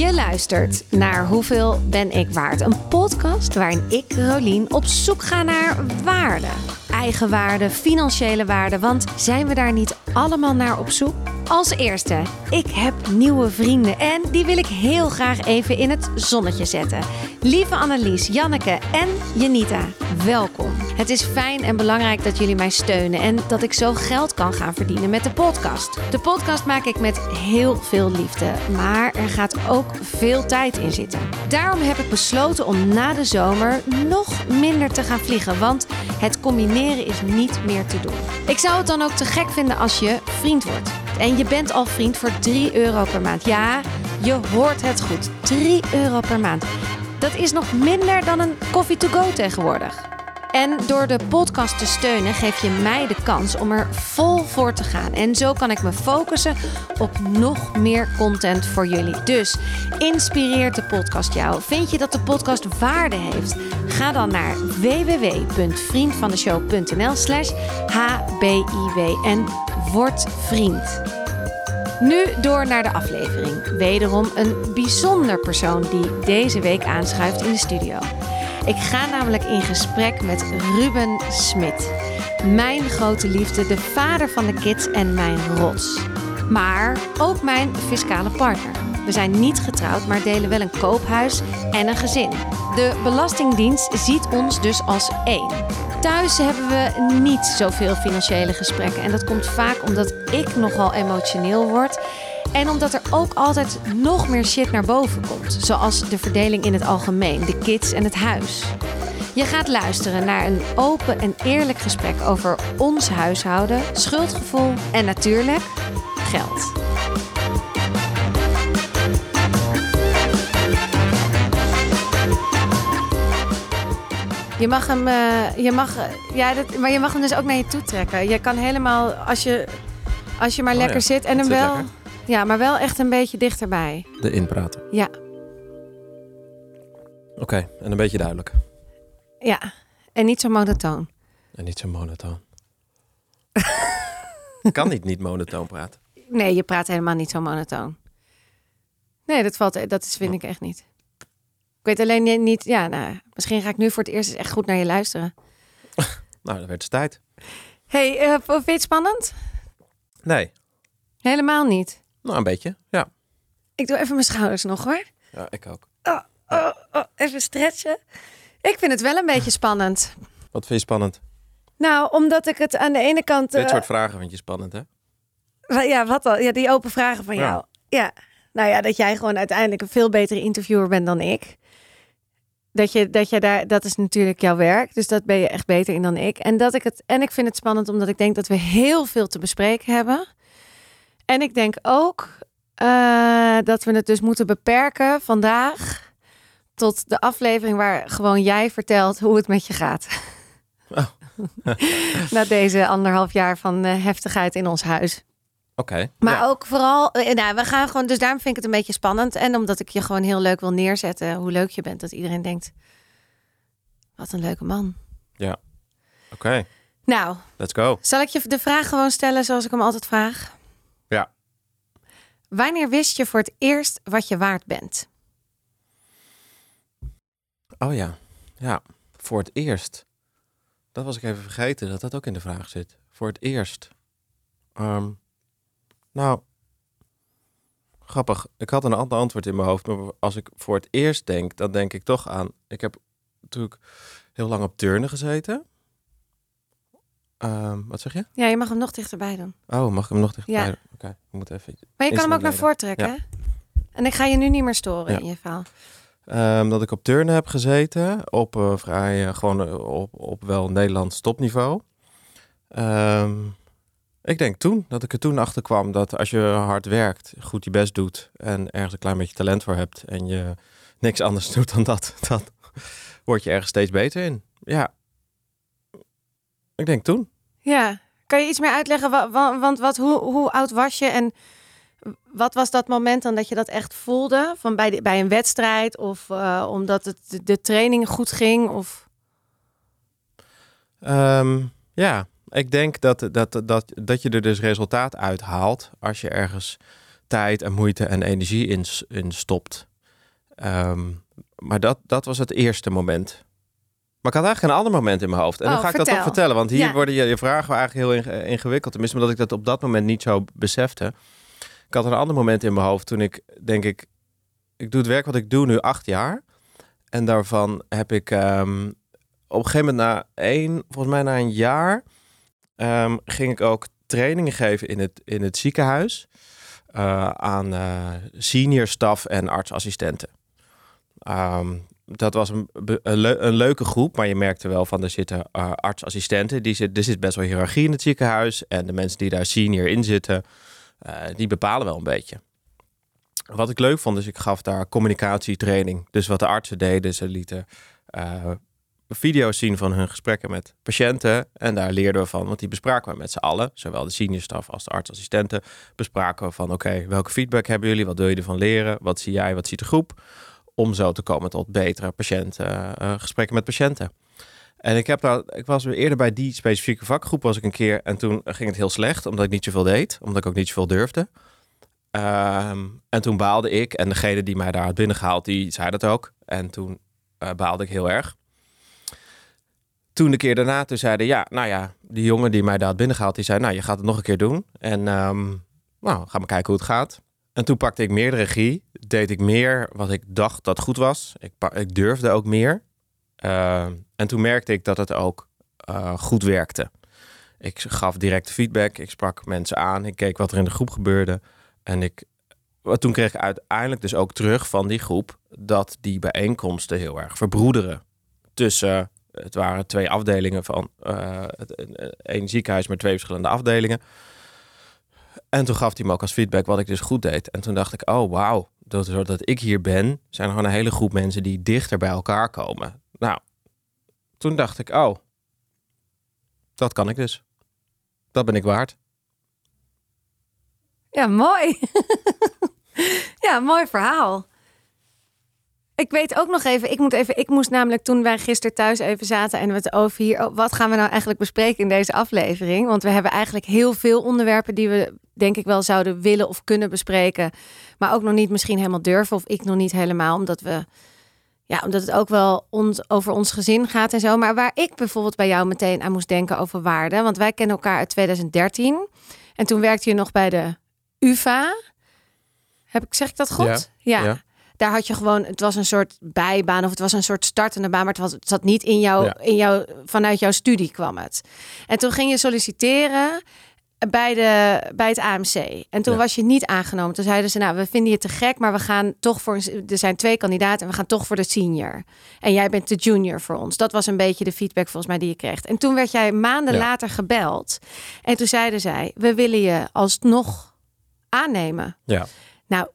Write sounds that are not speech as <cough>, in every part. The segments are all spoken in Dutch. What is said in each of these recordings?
Je luistert naar Hoeveel ben ik waard? Een podcast waarin ik, Rolien, op zoek ga naar waarde. Eigenwaarde, financiële waarde, want zijn we daar niet allemaal naar op zoek? Als eerste, ik heb nieuwe vrienden en die wil ik heel graag even in het zonnetje zetten. Lieve Annelies, Janneke en Janita, welkom. Het is fijn en belangrijk dat jullie mij steunen en dat ik zo geld kan gaan verdienen met de podcast. De podcast maak ik met heel veel liefde, maar er gaat ook veel tijd in zitten. Daarom heb ik besloten om na de zomer nog minder te gaan vliegen, want het combineren is niet meer te doen. Ik zou het dan ook te gek vinden als je vriend wordt. En je bent al vriend voor 3 euro per maand. Ja, je hoort het goed. 3 euro per maand. Dat is nog minder dan een coffee to go tegenwoordig. En door de podcast te steunen geef je mij de kans om er vol voor te gaan. En zo kan ik me focussen op nog meer content voor jullie. Dus inspireert de podcast jou? Vind je dat de podcast waarde heeft? Ga dan naar www.vriendvandeshow.nl slash hbiw en word vriend. Nu door naar de aflevering. Wederom een bijzonder persoon die deze week aanschuift in de studio. Ik ga namelijk in gesprek met Ruben Smit. Mijn grote liefde, de vader van de kids en mijn rots. Maar ook mijn fiscale partner. We zijn niet getrouwd, maar delen wel een koophuis en een gezin. De Belastingdienst ziet ons dus als één. Thuis hebben we niet zoveel financiële gesprekken. En dat komt vaak omdat ik nogal emotioneel word. En omdat er ook altijd nog meer shit naar boven komt. Zoals de verdeling in het algemeen, de kids en het huis. Je gaat luisteren naar een open en eerlijk gesprek over ons huishouden, schuldgevoel en natuurlijk geld. Je mag hem, uh, je mag, ja, dat, maar je mag hem dus ook naar je toe trekken. Je kan helemaal, als je, als je maar Oh lekker ja, zit en dat hem zit wel, lekker. Ja, maar wel echt een beetje dichterbij. De inpraten. Ja, Oké, en een beetje duidelijk. ja. En niet zo monotoon. En niet zo monotoon. <laughs> kan niet niet monotoon praten. Nee, je praat helemaal niet zo monotoon. Nee, dat valt, dat is, vind ik echt niet. Ik weet alleen ni- niet, ja, nou, misschien ga ik nu voor het eerst eens echt goed naar je luisteren. <laughs> Nou, dan werd het tijd. hey, eh, vind je het spannend? Nee, Helemaal niet. Nou een beetje. Ja, Ik doe even mijn schouders nog hoor. ja ik ook. Oh, oh, oh, even stretchen. Ik vind het wel een beetje spannend. Wat vind je spannend? Nou, omdat ik het aan de ene kant... Dit eh, soort vragen vind je spannend, hè? Ja, wat dan? Ja, die open vragen van Ja. jou. Ja. Nou ja, dat jij gewoon uiteindelijk een veel betere interviewer bent dan ik. Dat je, dat je daar, dat is natuurlijk jouw werk. Dus dat ben je echt beter in dan ik. En, dat ik het, en ik vind het spannend omdat ik denk dat we heel veel te bespreken hebben. En ik denk ook eh, dat we het dus moeten beperken vandaag tot de aflevering waar gewoon jij vertelt hoe het met je gaat. Oh. <laughs> Na deze anderhalf jaar van eh, heftigheid in ons huis. Oké. Maar ja. ook vooral, eh, nou, we gaan gewoon, dus daarom vind ik het een beetje spannend. En omdat ik je gewoon heel leuk wil neerzetten, hoe leuk je bent. Dat iedereen denkt, wat een leuke man. Oké, Nou, let's go. zal ik je de vraag gewoon stellen zoals ik hem altijd vraag? Wanneer wist je voor het eerst wat je waard bent? Oh ja, ja. Voor het eerst. Dat was ik even vergeten, dat dat ook in de vraag zit. Voor het eerst. Ehm, nou, grappig. Ik had een ander antwoord in mijn hoofd, maar als ik voor het eerst denk, dan denk ik toch aan... Ik heb natuurlijk heel lang op turnen gezeten. Ehm, wat zeg je? Ja, je mag hem nog dichterbij doen. Oh, mag ik hem nog dichterbij? Ja. Oké, ik moet even... Maar je kan hem ook naar voren trekken. Ja. hè? En ik ga je nu niet meer storen Ja. in je verhaal. Ehm, dat ik op turnen heb gezeten. Op eh, vrij, eh, gewoon eh, op, op wel Nederlands topniveau. Ehm, ik denk toen, dat ik er toen achter kwam dat als je hard werkt, goed je best doet en ergens een klein beetje talent voor hebt en je niks anders <laughs> doet dan dat, dan word je ergens steeds beter in. Ja. Ik denk toen. Ja, kan je iets meer uitleggen? wa- wa- Want wat, hoe, hoe oud was je en wat was dat moment dan dat je dat echt voelde? Van bij, de- bij een wedstrijd of eh, omdat het de, de training goed ging? Of... Ehm, ja, ik denk dat, dat, dat, dat je er dus resultaat uit haalt als je ergens tijd en moeite en energie in, in stopt. Ehm, maar dat, dat was het eerste moment. Maar ik had eigenlijk een ander moment in mijn hoofd. En Oh, dan ga ik dat ook vertellen. Want hier Ja. worden je, je vragen eigenlijk heel inge- ingewikkeld. Tenminste, omdat ik dat op dat moment niet zo besefte. Ik had een ander moment in mijn hoofd toen ik, denk ik... Ik doe het werk wat ik doe nu acht jaar. En daarvan heb ik ehm, op een gegeven moment na één... Volgens mij na een jaar... ehm, ging ik ook trainingen geven in het, in het ziekenhuis. eh, aan eh, senior staf en artsassistenten. Ehm, dat was een, een leuke groep, maar je merkte wel van er zitten eh, artsassistenten. Die zit, er zit best wel hiërarchie in het ziekenhuis. En de mensen die daar senior in zitten, eh, die bepalen wel een beetje. Wat ik leuk vond, is ik gaf daar communicatietraining. Dus wat de artsen deden, ze lieten eh, video's zien van hun gesprekken met patiënten. En daar leerden we van, want die bespraken we met z'n allen. Zowel de senior staf als de artsassistenten bespraken we van... oké, welke feedback hebben jullie? Wat wil je ervan leren? Wat zie jij? Wat ziet de groep? Om zo te komen tot betere patiënten, eh, gesprekken met patiënten. En ik, heb daar, ik was weer eerder bij die specifieke vakgroep was ik een keer. En toen ging het heel slecht, omdat ik niet zoveel deed. Omdat ik ook niet zoveel durfde. Ehm, en toen baalde ik. En degene die mij daar had binnengehaald, die zei dat ook. En toen eh, baalde ik heel erg. Toen de keer daarna, toen zeiden ja, nou ja, die jongen die mij daar had binnengehaald, die zei, nou, je gaat het nog een keer doen. En ehm, nou, ga maar kijken hoe het gaat. En toen pakte ik meer de regie, deed ik meer wat ik dacht dat goed was. Ik, ik durfde ook meer. Ehm, en toen merkte ik dat het ook eh, goed werkte. Ik gaf direct feedback, ik sprak mensen aan, ik keek wat er in de groep gebeurde. En ik, wat toen kreeg ik uiteindelijk dus ook terug van die groep dat die bijeenkomsten heel erg verbroederen. Tussen, het waren twee afdelingen van eh, het- een- één ziekenhuis met twee verschillende afdelingen. En toen gaf hij me ook als feedback wat ik dus goed deed. En toen dacht ik, oh wauw, dat- doordat ik hier ben, zijn er gewoon een hele groep mensen die dichter bij elkaar komen. Nou, toen dacht ik, oh, dat kan ik dus. Dat ben ik waard. Ja, mooi. <laughs> ja, mooi verhaal. Ik weet ook nog even, ik moet even, ik moest namelijk toen wij gisteren thuis even zaten en we het over hier, oh, wat gaan we nou eigenlijk bespreken in deze aflevering? Want we hebben eigenlijk heel veel onderwerpen die we denk ik wel zouden willen of kunnen bespreken, maar ook nog niet misschien helemaal durven of ik nog niet helemaal, omdat we, ja, omdat het ook wel ons, over ons gezin gaat en zo. Maar waar ik bijvoorbeeld bij jou meteen aan moest denken over waarde, want wij kennen elkaar uit 2013 en toen werkte je nog bij de UVA. Heb ik, zeg ik dat goed? Ja, ja. ja. Daar had je gewoon, het was een soort bijbaan of het was een soort startende baan, maar het, was, het zat niet in jou, Ja. in jou, vanuit jouw studie kwam het. En toen ging je solliciteren bij, de, bij het AMC. En toen Ja. was je niet aangenomen. Toen zeiden ze, nou, we vinden je te gek, maar we gaan toch voor, er zijn twee kandidaten en we gaan toch voor de senior. En jij bent de junior voor ons. Dat was een beetje de feedback volgens mij die je kreeg. En toen werd jij maanden Ja. later gebeld. En toen zeiden zij, we willen je alsnog aannemen. Ja. Nou,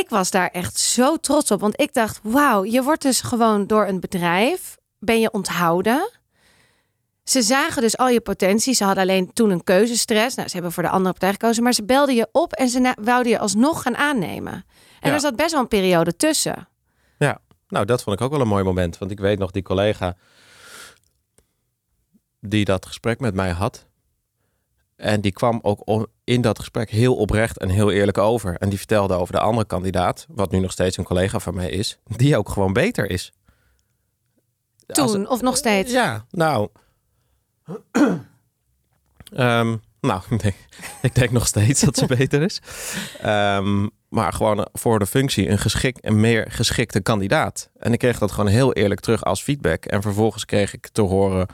ik was daar echt zo trots op. Want ik dacht, wauw, je wordt dus gewoon door een bedrijf, ben je onthouden. Ze zagen dus al je potentie. Ze hadden alleen toen een keuzestress. Nou, ze hebben voor de andere partij gekozen. Maar ze belden je op en ze wouden je alsnog gaan aannemen. En Ja. er zat best wel een periode tussen. Nou, dat vond ik ook wel een mooi moment. Want ik weet nog, die collega die dat gesprek met mij had. En die kwam ook in dat gesprek heel oprecht en heel eerlijk over. En die vertelde over de andere kandidaat, wat nu nog steeds een collega van mij is, die ook gewoon beter is. Toen, of nog steeds. ja, nou. Ehm, nou, <laughs> ik denk, ik denk nog steeds dat ze beter is. Ehm, maar gewoon voor de functie een, geschik, een meer geschikte kandidaat. En ik kreeg dat gewoon heel eerlijk terug als feedback. En vervolgens kreeg ik te horen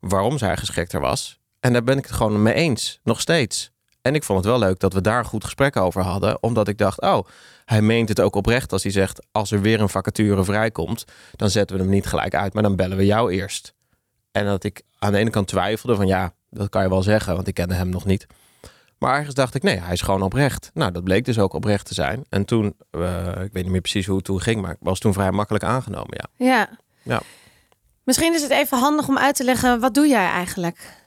waarom zij geschikter was. En daar ben ik het gewoon mee eens, nog steeds. En ik vond het wel leuk dat we daar een goed gesprek over hadden. Omdat ik dacht, oh, hij meent het ook oprecht als hij zegt... als er weer een vacature vrijkomt, dan zetten we hem niet gelijk uit. Maar dan bellen we jou eerst. En dat ik aan de ene kant twijfelde van ja, dat kan je wel zeggen, want ik kende hem nog niet. Maar ergens dacht ik, nee, hij is gewoon oprecht. Nou, dat bleek dus ook oprecht te zijn. En toen, eh, ik weet niet meer precies hoe het toen ging, maar ik was toen vrij makkelijk aangenomen, ja. Ja. Ja. Misschien is het even handig om uit te leggen, wat doe jij eigenlijk?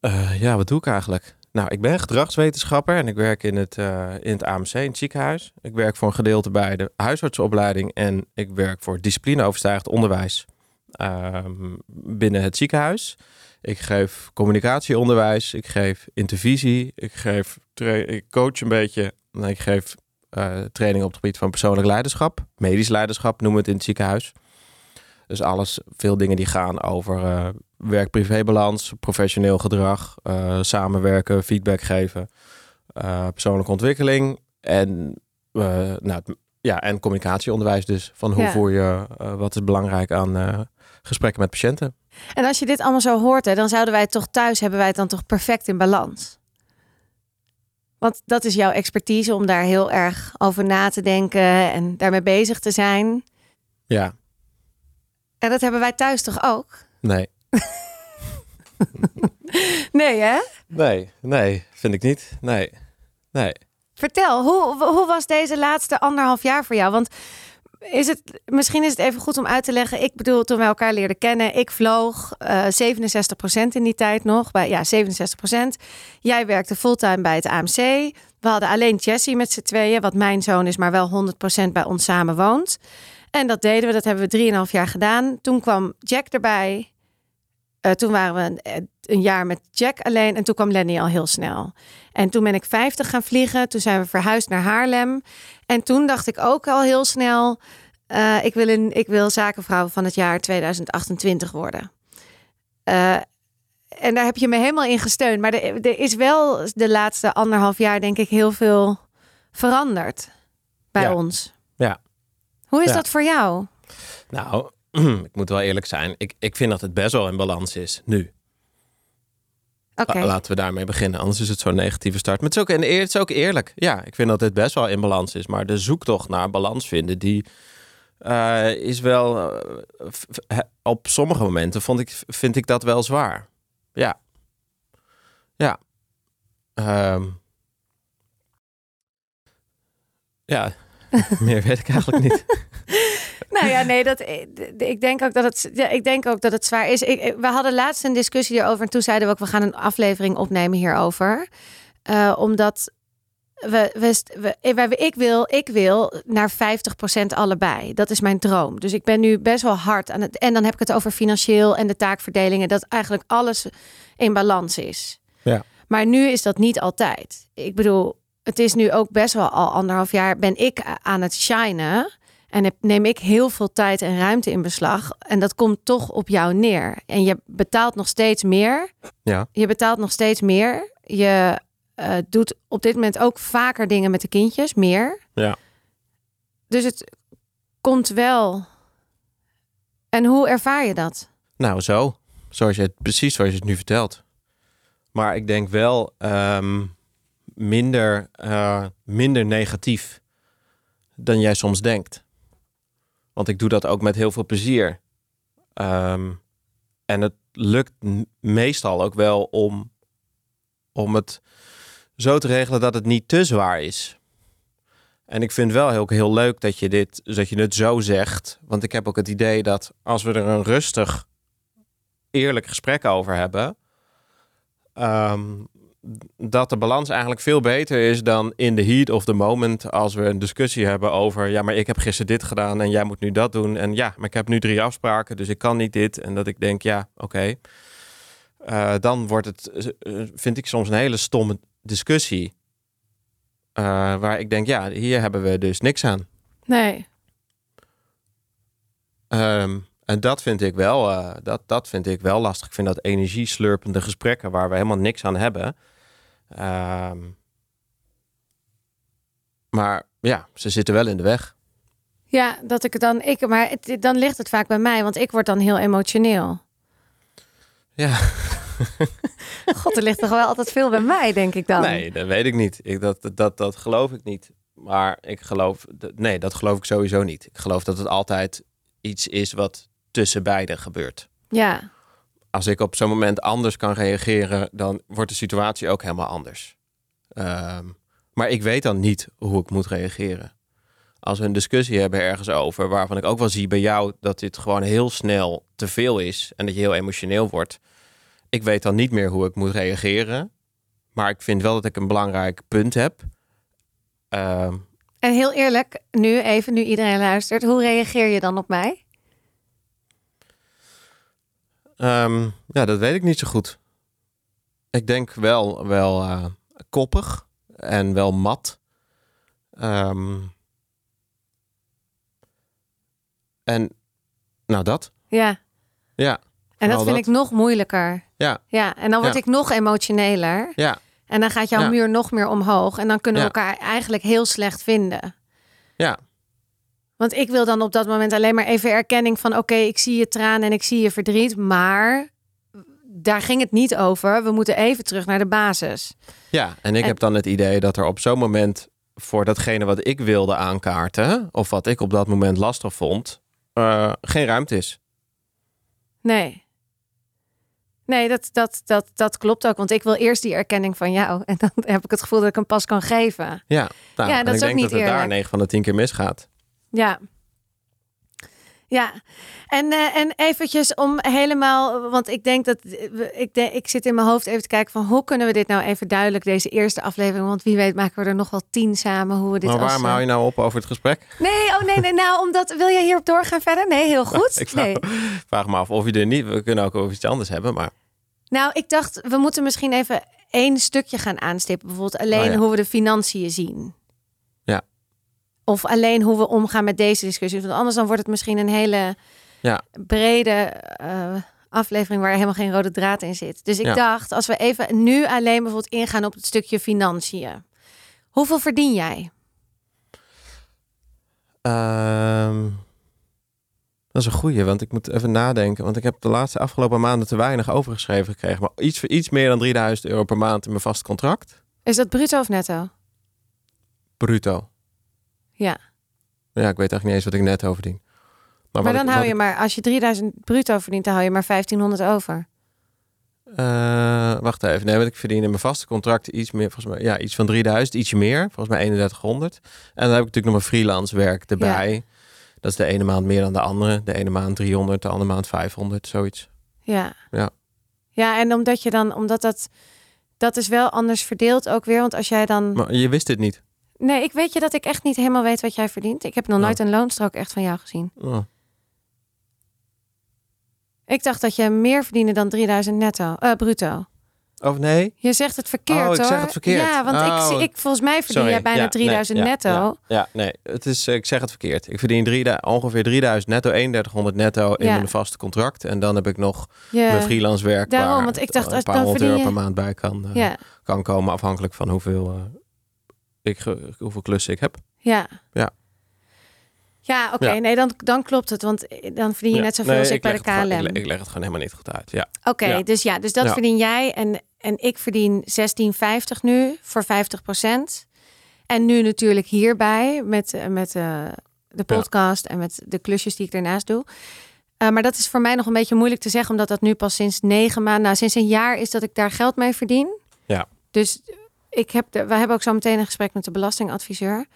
Eh, ja, wat doe ik eigenlijk? Nou, ik ben gedragswetenschapper en ik werk in het, eh, in het AMC, in het ziekenhuis. Ik werk voor een gedeelte bij de huisartsenopleiding en ik werk voor disciplineoverstijgend onderwijs ehm, binnen het ziekenhuis. Ik geef communicatieonderwijs, ik geef intervisie, ik, geef ik coach een beetje, ik geef uh, training op het gebied van persoonlijk leiderschap, medisch leiderschap noemen we het in het ziekenhuis. Dus alles, veel dingen die gaan over uh, werk-privébalans, professioneel gedrag, uh, samenwerken, feedback geven, persoonlijke ontwikkeling en, nou, ja, en communicatieonderwijs dus. Van hoe voer je, wat is belangrijk aan gesprekken met patiënten. En als je dit allemaal zo hoort, hè, dan zouden wij toch thuis, hebben wij het dan toch perfect in balans? Want dat is jouw expertise om daar heel erg over na te denken en daarmee bezig te zijn. Ja. En dat hebben wij thuis toch ook? Nee. <laughs> nee, hè? Nee, nee, vind ik niet. Nee, nee. Vertel, hoe, hoe was deze laatste anderhalf jaar voor jou? Want is het, misschien is het even goed om uit te leggen. Ik bedoel, toen we elkaar leerden kennen, ik vloog uh, eh, 67% in die tijd nog. Bij, ja, 67%. Jij werkte fulltime bij het AMC. We hadden alleen Jessie met z'n tweeën, wat mijn zoon is, maar wel 100% bij ons samen woont. En dat deden we, dat hebben we 3,5 jaar gedaan. Toen kwam Jack erbij. Uh, toen waren we een, eh, een, jaar met Jack alleen en toen kwam Lenny al heel snel. En toen ben ik 50 gaan vliegen. Toen zijn we verhuisd naar Haarlem. En toen dacht ik ook al heel snel: uh, ik, wil een, ik wil zakenvrouw van het jaar 2028 worden. Uh, en daar heb je me helemaal in gesteund. Maar er, er, is wel de laatste anderhalf jaar, denk ik, heel veel veranderd bij ja. ons. Hoe is Ja. dat voor jou? Nou, <clears throat> ik moet wel eerlijk zijn. Ik, ik vind dat het best wel in balans is nu. Oké. La- Laten we daarmee beginnen, anders is het zo'n negatieve start. Maar het is, ook, en het is ook eerlijk. Ja, ik vind dat dit best wel in balans is. Maar de zoektocht naar balans vinden, die eh, is wel... eh, op sommige momenten vond ik, vind ik dat wel zwaar. Ja. Ja. Ehm. ja, <laughs> meer weet ik eigenlijk niet. <laughs> Nou ja, nee, dat, ik, denk ook dat het, ja, ik denk ook dat het zwaar is. Ik, we hadden laatst een discussie hierover. En toen zeiden we ook, we gaan een aflevering opnemen hierover. Eh, omdat we, we, we, we- ik, wil, ik wil naar 50% allebei. Dat is mijn droom. Dus ik ben nu best wel hard aan het... En dan heb ik het over financieel en de taakverdelingen. Dat eigenlijk alles in balans is. Ja. Maar nu is dat niet altijd. Ik bedoel, het is nu ook best wel al anderhalf jaar... ben ik aan het shinen... En heb- neem ik heel veel tijd en ruimte in beslag. En dat komt toch op jou neer. En je betaalt nog steeds meer. Ja. Je betaalt nog steeds meer. Je eh, doet op dit moment ook vaker dingen met de kindjes. Meer. Ja. Dus het komt wel. En hoe ervaar je dat? Nou, zo. Zoals je het, precies zoals je het nu vertelt. Maar ik denk wel ehm, minder, eh, minder negatief dan jij soms denkt. Want ik doe dat ook met heel veel plezier. Ehm, en het lukt meestal ook wel om, om het zo te regelen dat het niet te zwaar is. En ik vind wel heel, heel leuk dat je, dit, dat je het zo zegt. Want ik heb ook het idee dat als we er een rustig, eerlijk gesprek over hebben, ehm, dat de balans eigenlijk veel beter is dan in de heat of the moment als we een discussie hebben over, ja, maar ik heb gisteren dit gedaan en jij moet nu dat doen. En ja, maar ik heb nu drie afspraken, dus ik kan niet dit. En dat ik denk, ja, oké. Eh, dan wordt het, eh, vind ik soms een hele stomme discussie. eh, waar ik denk, ja, hier hebben we dus niks aan. Nee. Ehm, en dat vind ik wel, eh, dat, dat vind ik wel lastig. Ik vind dat energieslurpende gesprekken waar we helemaal niks aan hebben. Ehm, maar ja, ze zitten wel in de weg. Ja, dat ik het dan. Ik, maar het, dan ligt het vaak bij mij, want ik word dan heel emotioneel. Ja, <laughs> God, er ligt toch wel altijd veel bij mij, denk ik dan. nee, dat weet ik niet. Ik, dat, dat, dat geloof ik niet. Maar ik geloof, nee, dat geloof ik sowieso niet. Ik geloof dat het altijd iets is wat tussen beiden gebeurt. Ja. als ik op zo'n moment anders kan reageren, dan wordt de situatie ook helemaal anders. Ehm, maar ik weet dan niet hoe ik moet reageren. Als we een discussie hebben ergens over, waarvan ik ook wel zie bij jou dat dit gewoon heel snel te veel is en dat je heel emotioneel wordt. Ik weet dan niet meer hoe ik moet reageren. Maar ik vind wel dat ik een belangrijk punt heb. Ehm, En heel eerlijk, nu even, nu iedereen luistert, hoe reageer je dan op mij? Ehm, ja, dat weet ik niet zo goed. Ik denk wel, wel eh, koppig en wel mat. Ehm, en nou dat. Ja. Ja. En dat vind dat. ik nog moeilijker. Ja. Ja, en dan word Ja. ik nog emotioneler. Ja. En dan gaat jouw Ja. muur nog meer omhoog. En dan kunnen we elkaar eigenlijk heel slecht vinden. Ja. Want ik wil dan op dat moment alleen maar even erkenning van... oké, ik zie je tranen en ik zie je verdriet. Maar daar ging het niet over. We moeten even terug naar de basis. Ja, en ik En- heb dan het idee dat er op zo'n moment voor datgene wat ik wilde aankaarten, of wat ik op dat moment lastig vond, eh, geen ruimte is. Nee. Nee, dat, dat, dat, dat klopt ook. Want ik wil eerst die erkenning van jou. <laughs> En dan heb ik het gevoel dat ik hem pas kan geven. Ja, nou, Ja, en dat ik is ook denk niet dat het daar eerlijk. 9 van de 10 keer misgaat. Ja. Ja, en, eh, en eventjes om helemaal, want ik denk dat we- ik, denk, ik zit in mijn hoofd even te kijken van hoe kunnen we dit nou even duidelijk, deze eerste aflevering, want wie weet maken we er nog wel tien samen hoe we dit Maar als, waarom eh, hou je nou op over het gesprek? Nee, oh nee, nee, nou, omdat, wil jij hierop doorgaan verder? Nee, heel goed. Ik vraag, nee. <laughs> vraag me af of je er niet... We kunnen ook over iets anders hebben, maar... Nou, ik dacht, we moeten misschien even één stukje gaan aanstippen. Bijvoorbeeld alleen Oh ja. hoe we de financiën zien. Of alleen hoe we omgaan met deze discussie. Want anders dan wordt het misschien een hele Ja. brede eh, aflevering waar helemaal geen rode draad in zit. Dus ik Ja. dacht, als we even nu alleen bijvoorbeeld ingaan op het stukje financiën. Hoeveel verdien jij? Ehm, dat is een goeie, want ik moet even nadenken. Want ik heb de laatste afgelopen maanden te weinig overgeschreven gekregen. Maar iets, iets meer dan 3000 euro per maand in mijn vast contract. Is dat bruto of netto? Bruto. Ja. Ja, ik weet eigenlijk niet eens wat ik netto verdien. Maar, wat dan ik- hou je ik- maar, als je 3000 bruto verdient, dan hou je maar 1500 over. Eh, wacht even. Nee, want ik verdien in mijn vaste contract iets meer, volgens mij, ja, iets van 3000, ietsje meer. Volgens mij 3100. En dan heb ik natuurlijk nog mijn freelance werk erbij. Dat is de ene maand meer dan de andere. De ene maand 300, de andere maand 500, zoiets. Ja. Ja. Ja, en omdat je dan, omdat dat, dat is wel anders verdeeld ook weer. Want als jij dan. Maar je wist het niet. Nee, ik weet je dat ik echt niet helemaal weet wat jij verdient. Ik heb nog nooit een loonstrook echt van jou gezien. Oh. Ik dacht dat je meer verdiende dan 3000 netto, eh, bruto. Of nee? Je zegt het verkeerd Oh, ik hoor. zeg het verkeerd. Ja, want ik, Oh. zie- ik, volgens mij verdien Sorry. jij bijna Ja, 3000 nee, ja, netto. Ja, ja, nee, het is, eh, ik zeg het verkeerd. Ik verdien drie, ongeveer 3000 netto, 3100 netto in mijn vaste contract. En dan heb ik nog mijn freelance werk. daarom, waar want ik dacht, een als- paar dan honderd euro per maand bij kan, eh, kan komen. Afhankelijk van hoeveel, ik, hoeveel klussen ik heb. ja. Ja. Ja, oké. Ja. Nee, dan, dan klopt het. Want dan verdien je Ja. net zoveel Nee, als ik, bij de KLM. gewoon- ik, le- ik leg het gewoon helemaal niet goed uit. Ja. Oké, Ja. dus ja, dus dat verdien jij en, en ik verdien 16,50 nu voor 50% En nu natuurlijk hierbij met, eh, met eh, de podcast en met de klusjes die ik daarnaast doe. Eh, maar dat is voor mij nog een beetje moeilijk te zeggen, omdat dat nu pas sinds negen maanden, nou sinds een jaar is dat ik daar geld mee verdien. Ja. Dus ik heb, de, we hebben ook zo meteen een gesprek met de belastingadviseur.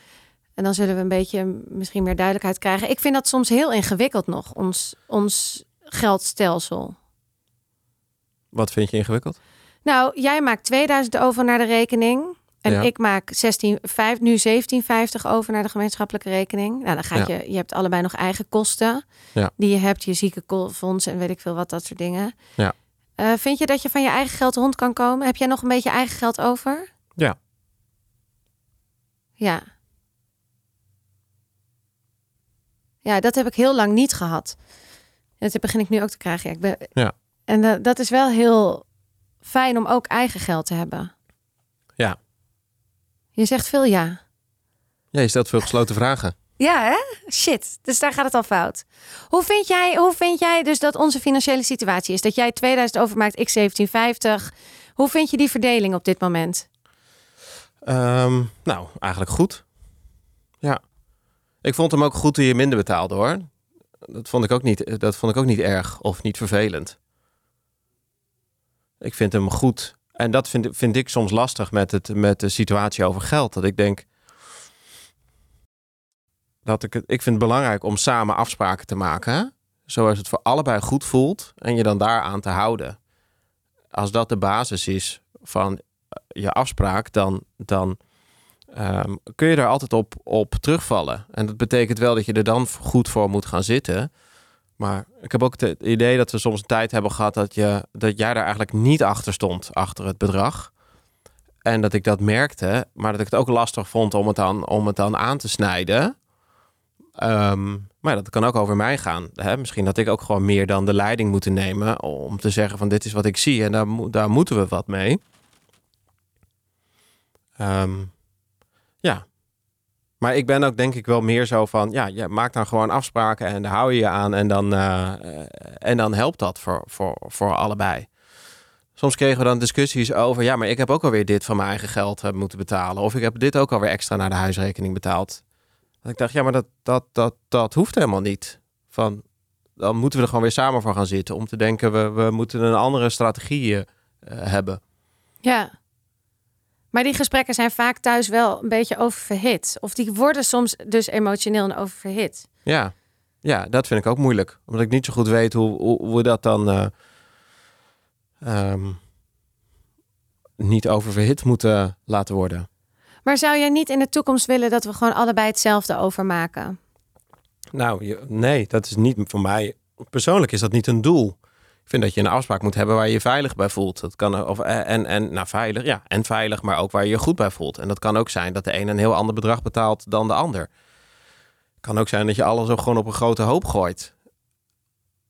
En dan zullen we een beetje misschien meer duidelijkheid krijgen. Ik vind dat soms heel ingewikkeld nog, ons, ons geldstelsel. Wat vind je ingewikkeld? Nou, jij maakt 2000 over naar de rekening. En Ja. ik maak 16, 5, nu 1750 over naar de gemeenschappelijke rekening. Nou, dan gaat Ja. je, je hebt allebei nog eigen kosten Ja. die je hebt, je ziekenfonds en weet ik veel wat, dat soort dingen. Ja. Eh, vind je dat je van je eigen geld rond kan komen? Heb jij nog een beetje eigen geld over? Ja. Ja. Ja, dat heb ik heel lang niet gehad. En dat begin ik nu ook te krijgen. Ja, ik ben... Ja. En dat is wel heel fijn om ook eigen geld te hebben. Ja. Je zegt veel ja. Ja, je stelt veel gesloten vragen. Ja, hè? Shit. Dus daar gaat het al fout. Hoe vind jij, hoe vind jij dus dat onze financiële situatie is? Dat jij 2000 overmaakt, ik 1750. Hoe vind je die verdeling op dit moment? Ehm, nou, eigenlijk goed. Ja. Ik vond hem ook goed toen je minder betaalde hoor. Dat vond ik ook niet, dat vond ik ook niet erg of niet vervelend. Ik vind hem goed. En dat vind, vind ik soms lastig met, het, met de situatie over geld. Dat ik denk. Dat ik, ik vind het belangrijk om samen afspraken te maken. Zoals het voor allebei goed voelt. En je dan daaraan te houden. Als dat de basis is van je afspraak, dan, dan ehm, kun je er altijd op, op terugvallen. En dat betekent wel dat je er dan goed voor moet gaan zitten. Maar ik heb ook het idee dat we soms een tijd hebben gehad dat, je, dat jij daar eigenlijk niet achter stond, achter het bedrag. En dat ik dat merkte, maar dat ik het ook lastig vond om het dan, om het dan aan te snijden. Ehm, maar dat kan ook over mij gaan. Hè? Misschien dat ik ook gewoon meer dan de leiding moet nemen om te zeggen van dit is wat ik zie en daar, daar moeten we wat mee. Ehm, ja. Maar ik ben ook denk ik wel meer zo van, ja, je maakt dan gewoon afspraken en daar hou je je aan en dan, uh, en dan helpt dat voor, voor, voor allebei. Soms kregen we dan discussies over, ja, maar ik heb ook alweer dit van mijn eigen geld uh, moeten betalen. Of ik heb dit ook alweer extra naar de huisrekening betaald. En ik dacht, ja, maar dat, dat, dat, dat hoeft helemaal niet. Van, dan moeten we er gewoon weer samen voor gaan zitten om te denken, we, we moeten een andere strategie hebben. Ja. Maar die gesprekken zijn vaak thuis wel een beetje oververhit. Of die worden soms dus emotioneel en oververhit. Ja, ja dat vind ik ook moeilijk. Omdat ik niet zo goed weet hoe, hoe, dat dan uh, um, niet oververhit moeten laten worden. Maar zou jij niet in de toekomst willen dat we gewoon allebei hetzelfde overmaken? Nou, nee, dat is niet voor mij. Persoonlijk is dat niet een doel. Ik vind dat je een afspraak moet hebben waar je je veilig bij voelt. Dat kan of en en nou veilig, ja, en veilig, maar ook waar je je goed bij voelt. En dat kan ook zijn dat de een een heel ander bedrag betaalt dan de ander. Kan ook zijn dat je alles ook gewoon op een grote hoop gooit.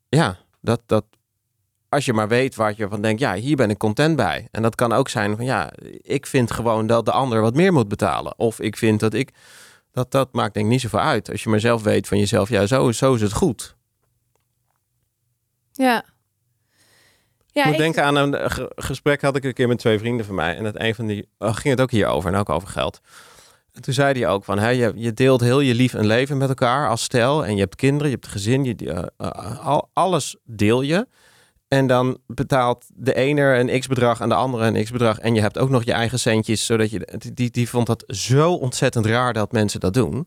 Ja, dat, dat als je maar weet waar je van denkt, ja, hier ben ik content bij. En dat kan ook zijn van, ja, ik vind gewoon dat de ander wat meer moet betalen. Of ik vind dat ik, dat, dat maakt denk ik niet zoveel uit. Als je maar zelf weet van jezelf, ja, zo, zo is het goed. Ja. Ja, ik moet denken aan een gesprek had ik een keer met twee vrienden van mij. En dat een van die oh, ging het ook hierover en ook over geld. En toen zei hij ook van, hè, je, je deelt heel je lief en leven met elkaar als stel. En je hebt kinderen, je hebt gezin, je, uh, uh, alles deel je. En dan betaalt de ene een x-bedrag en de andere een x-bedrag. En je hebt ook nog je eigen centjes. Zodat je, die, die vond dat zo ontzettend raar dat mensen dat doen.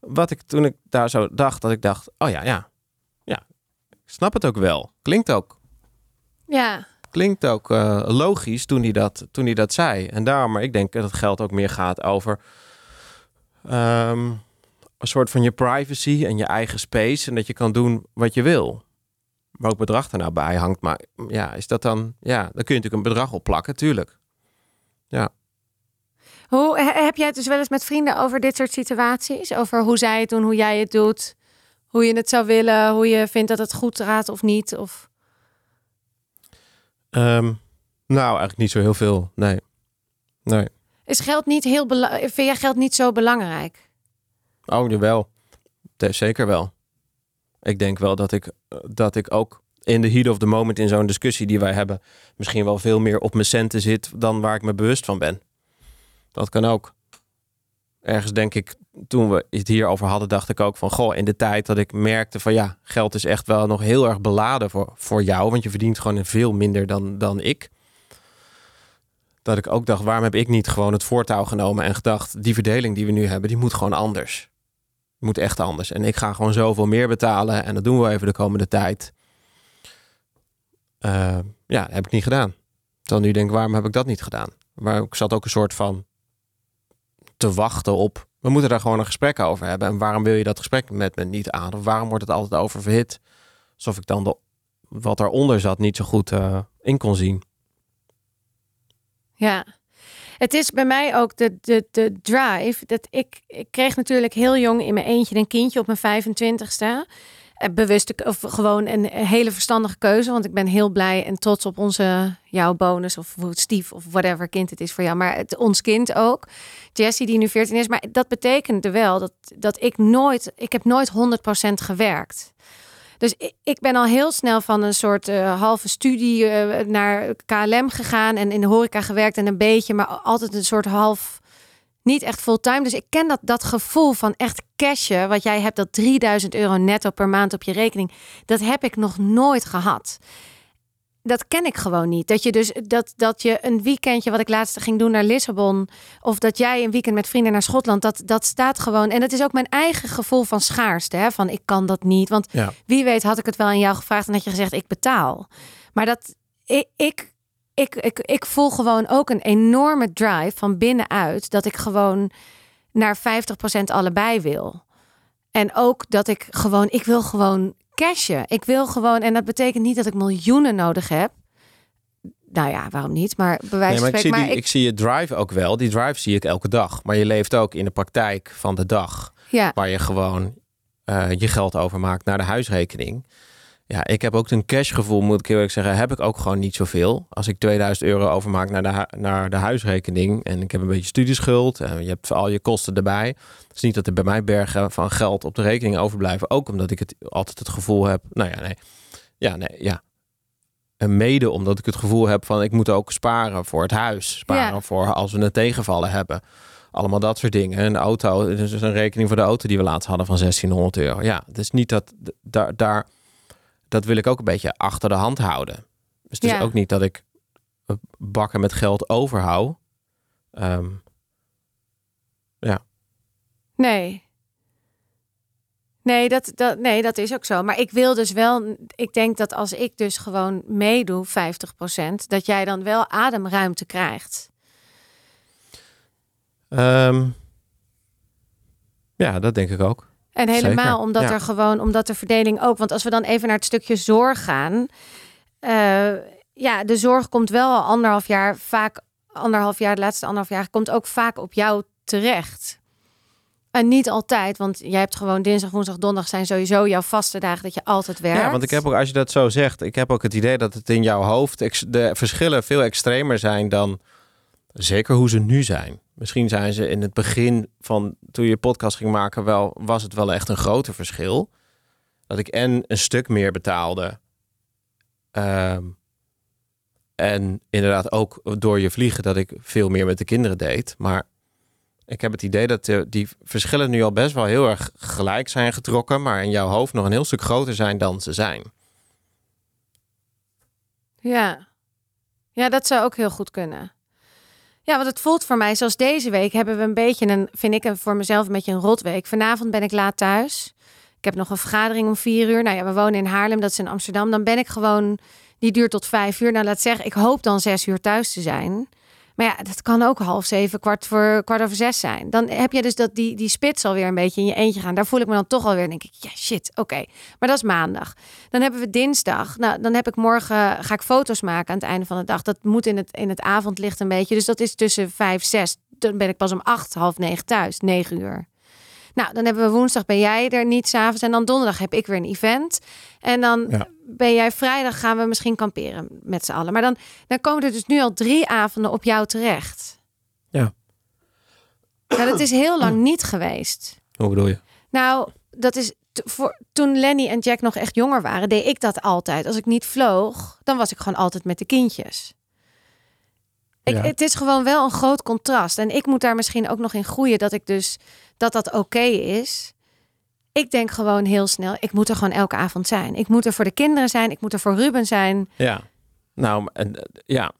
Wat ik toen ik daar zo dacht, dat ik dacht, oh ja, ja. Ja, ik snap het ook wel. Klinkt ook. Ja. Klinkt ook uh, logisch toen hij, dat, toen hij dat zei. En daarom, maar ik denk dat het geld ook meer gaat over... Um, een soort van je privacy en je eigen space. En dat je kan doen wat je wil welk bedrag er nou bij hangt. Maar ja, is dat dan, ja, dan kun je natuurlijk een bedrag op plakken, tuurlijk. Ja. Hoe heb jij het dus wel eens met vrienden over dit soort situaties? Over hoe zij het doen, hoe jij het doet, hoe je het zou willen, hoe je vindt dat het goed gaat of niet? Of... Um, nou, eigenlijk niet zo heel veel. Nee. Nee. Is geld niet heel belangrijk? Vind jij geld niet zo belangrijk? Oh, jawel. Zeker wel ik denk wel dat ik, dat ik ook in de heat of the moment in zo'n discussie die wij hebben, misschien wel veel meer op mijn centen zit dan waar ik me bewust van ben. Dat kan ook. Ergens denk ik, toen we het hierover hadden, dacht ik ook van, goh, in de tijd dat ik merkte van ja, geld is echt wel nog heel erg beladen voor, voor jou, want je verdient gewoon veel minder dan, dan ik. Dat ik ook dacht, waarom heb ik niet gewoon het voortouw genomen en gedacht, die verdeling die we nu hebben, die moet gewoon anders moet echt anders. En ik ga gewoon zoveel meer betalen. En dat doen we even de komende tijd. Uh, ja, heb ik niet gedaan. Dan nu denk ik, waarom heb ik dat niet gedaan? Maar ik zat ook een soort van te wachten op. We moeten daar gewoon een gesprek over hebben. En waarom wil je dat gesprek met me niet aan? Of waarom wordt het altijd over verhit? Alsof ik dan de, wat daaronder zat niet zo goed uh, in kon zien. Ja, het is bij mij ook de, de, de drive. Dat ik, ik kreeg natuurlijk heel jong in mijn eentje een kindje op mijn 25ste. Eh, bewust of gewoon een hele verstandige keuze. Want ik ben heel blij en trots op onze jouw bonus of Stief of whatever kind het is voor jou. Maar het, ons kind ook. Jessie die nu 14 is. Maar dat betekende wel dat, dat ik nooit, ik heb nooit 100% gewerkt. Dus ik ben al heel snel van een soort uh, halve studie uh, naar KLM gegaan en in de horeca gewerkt en een beetje, maar altijd een soort half, niet echt fulltime. Dus ik ken dat, dat gevoel van echt cashen, wat jij hebt, dat 3000 euro netto per maand op je rekening, dat heb ik nog nooit gehad dat ken ik gewoon niet. Dat je dus dat, dat je een weekendje, wat ik laatst ging doen naar Lissabon, of dat jij een weekend met vrienden naar Schotland, dat, dat staat gewoon. En dat is ook mijn eigen gevoel van schaarste. Hè? Van ik kan dat niet. Want wie weet had ik het wel aan jou gevraagd en had je gezegd ik betaal. Maar dat ik, ik, ik, ik, ik voel gewoon ook een enorme drive van binnenuit dat ik gewoon naar 50% allebei wil. En ook dat ik gewoon, ik wil gewoon cashen. Ik wil gewoon, en dat betekent niet dat ik miljoenen nodig heb. nou ja, waarom niet? Maar bewijs Nee, maar ik zie, maar die, ik... zie je drive ook wel. Die drive zie ik elke dag. Maar je leeft ook in de praktijk van de dag. ja, Waar je gewoon eh, je geld overmaakt naar de huisrekening. Ja, ik heb ook een cashgevoel, moet ik heel eerlijk zeggen. Heb ik ook gewoon niet zoveel. Als ik 2000 euro overmaak naar de, naar de huisrekening. En ik heb een beetje studieschuld. En je hebt al je kosten erbij. Het is niet dat er bij mij bergen van geld op de rekening overblijven. Ook omdat ik het altijd het gevoel heb. Nou ja, nee. Ja, nee, ja. En mede omdat ik het gevoel heb van ik moet ook sparen voor het huis. Sparen Ja. voor als we een tegenvallen hebben. Allemaal dat soort dingen. En de auto, is een rekening voor de auto die we laatst hadden van 1600 euro. Ja, het is niet dat daar, daar dat wil ik ook een beetje achter de hand houden. Dus het is Ja. ook niet dat ik bakken met geld overhoud. Ehm, nee. Nee dat, dat, nee, dat is ook zo. Maar ik wil dus wel, ik denk dat als ik dus gewoon meedoe, 50%, dat jij dan wel ademruimte krijgt. ehm, ja, dat denk ik ook. En helemaal Zeker, omdat ja. er gewoon, omdat de verdeling ook, want als we dan even naar het stukje zorg gaan, eh, ja, de zorg komt wel al anderhalf jaar, vaak anderhalf jaar, de laatste anderhalf jaar, komt ook vaak op jou terecht. En niet altijd, want jij hebt gewoon dinsdag, woensdag, donderdag zijn sowieso jouw vaste dagen dat je altijd werkt. Ja, want ik heb ook, als je dat zo zegt, ik heb ook het idee dat het in jouw hoofd de verschillen veel extremer zijn dan zeker hoe ze nu zijn. Misschien zijn ze in het begin van toen je podcast ging maken wel, was het wel echt een groter verschil. Dat ik en een stuk meer betaalde. ehm, en inderdaad ook door je vliegen dat ik veel meer met de kinderen deed. Maar ik heb het idee dat de, die verschillen nu al best wel heel erg gelijk zijn getrokken, maar in jouw hoofd nog een heel stuk groter zijn dan ze zijn. Ja. Ja, dat zou ook heel goed kunnen. Ja, want het voelt voor mij, zoals deze week hebben we een beetje een, vind ik voor mezelf een beetje een rotweek. Vanavond ben ik laat thuis. Ik heb nog een vergadering om vier uur. Nou ja, we wonen in Haarlem, dat is in Amsterdam. Dan ben ik gewoon, die duurt tot vijf uur. Nou, laat zeggen, ik hoop dan zes uur thuis te zijn. Maar ja, dat kan ook half zeven, kwart voor kwart over zes zijn. Dan heb je dus dat die, die spits alweer een beetje in je eentje gaan. Daar voel ik me dan toch alweer, denk ik, ja shit, oké. Maar dat is maandag. Dan hebben we dinsdag. Nou, dan heb ik morgen, ga ik foto's maken aan het einde van de dag. Dat moet in het, in het avondlicht een beetje. Dus dat is tussen vijf, zes. Dan ben ik pas om acht, half negen thuis, negen uur. Nou, dan hebben we woensdag ben jij er niet s'avonds. En dan donderdag heb ik weer een event. En dan. Ben jij vrijdag gaan we misschien kamperen met z'n allen. Maar dan, dan komen er dus nu al drie avonden op jou terecht. Ja. Nou, dat is heel lang niet geweest. Hoe bedoel je? Nou, dat is voor, toen Lenny en Jack nog echt jonger waren, deed ik dat altijd. Als ik niet vloog, dan was ik gewoon altijd met de kindjes. Ik, Ja. Het is gewoon wel een groot contrast. En ik moet daar misschien ook nog in groeien dat ik dus dat dat oké is. Ik denk gewoon heel snel, ik moet er gewoon elke avond zijn. Ik moet er voor de kinderen zijn, ik moet er voor Ruben zijn. Ja. Nou, en, eh, ja. Maar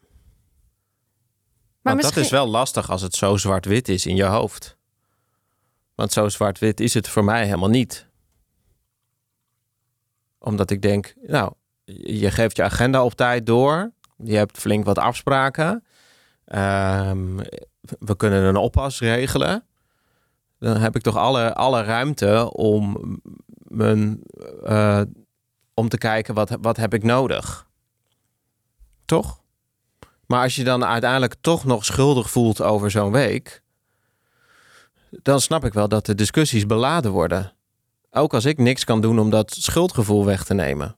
Want misschien, dat is wel lastig als het zo zwart-wit is in je hoofd. Want zo zwart-wit is het voor mij helemaal niet. Omdat ik denk, nou, je geeft je agenda op tijd door. Je hebt flink wat afspraken. Ehm, we kunnen een oppas regelen. Dan heb ik toch alle, alle ruimte om, mijn, eh, om te kijken wat, wat heb ik nodig. Toch? Maar als je dan uiteindelijk toch nog schuldig voelt over zo'n week, dan snap ik wel dat de discussies beladen worden. Ook als ik niks kan doen om dat schuldgevoel weg te nemen.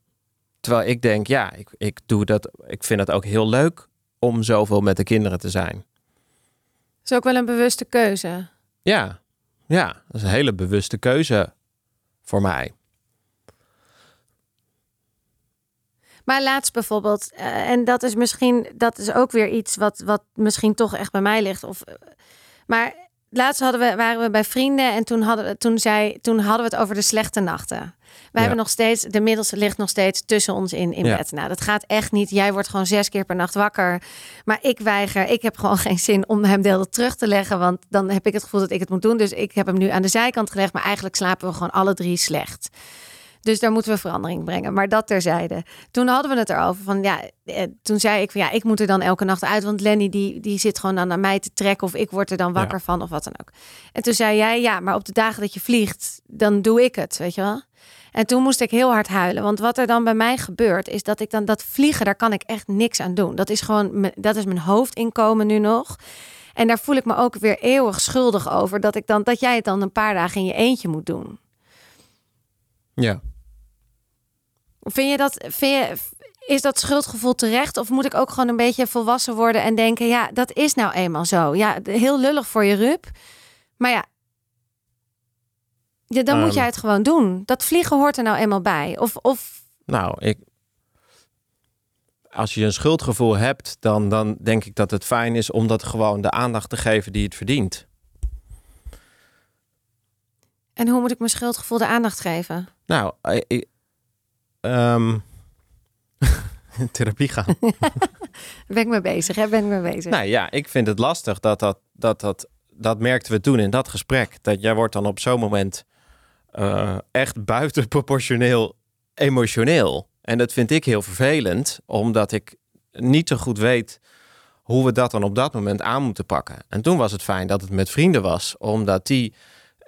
Terwijl ik denk, ja, ik, ik doe dat. Ik vind het ook heel leuk om zoveel met de kinderen te zijn. is ook wel een bewuste keuze. Ja, ja, dat is een hele bewuste keuze voor mij. Maar laatst bijvoorbeeld, eh, en dat is misschien, dat is ook weer iets wat, wat misschien toch echt bij mij ligt. Of, eh, maar laatst hadden we, waren we bij vrienden en toen hadden, we, toen, zei, toen hadden we het over de slechte nachten. We Ja. hebben nog steeds, de middelste ligt nog steeds tussen ons in, in Ja. bed. Nou, dat gaat echt niet. Jij wordt gewoon zes keer per nacht wakker. Maar ik weiger, ik heb gewoon <laughs> geen zin om hem deel terug te leggen. Want dan heb ik het gevoel dat ik het moet doen. Dus ik heb hem nu aan de zijkant gelegd. Maar eigenlijk slapen we gewoon alle drie slecht. Dus daar moeten we verandering brengen. Maar dat terzijde. Toen hadden we het erover. Van, ja, eh, toen zei ik van ja, ik moet er dan elke nacht uit. Want Lenny die, die zit gewoon dan naar mij te trekken. Of ik word er dan wakker van of wat dan ook. En toen zei jij ja, maar op de dagen dat je vliegt, dan doe ik het. Weet je wel? En toen moest ik heel hard huilen. Want wat er dan bij mij gebeurt, is dat ik dan dat vliegen, daar kan ik echt niks aan doen. Dat is gewoon, dat is mijn hoofdinkomen nu nog. En daar voel ik me ook weer eeuwig schuldig over. Dat, ik dan, dat jij het dan een paar dagen in je eentje moet doen. Ja. Vind je dat, vind je, is dat schuldgevoel terecht? Of moet ik ook gewoon een beetje volwassen worden en denken: ja, dat is nou eenmaal zo. Ja, heel lullig voor je rup. Maar ja, ja dan moet jij Ehm. het gewoon doen. Dat vliegen hoort er nou eenmaal bij. Of, of Nou, ik. Als je een schuldgevoel hebt, dan, dan denk ik dat het fijn is om dat gewoon de aandacht te geven die het verdient. En hoe moet ik mijn schuldgevoel de aandacht geven? Nou, ik, ehm, <laughs> therapie gaan. <laughs> Ben ik mee bezig, hè? Ben ik mee bezig. nou ja, ik vind het lastig dat dat, dat, dat, dat merkten we toen in dat gesprek. Dat jij wordt dan op zo'n moment eh, echt buitenproportioneel emotioneel. En dat vind ik heel vervelend, omdat ik niet zo goed weet hoe we dat dan op dat moment aan moeten pakken. En toen was het fijn dat het met vrienden was, omdat die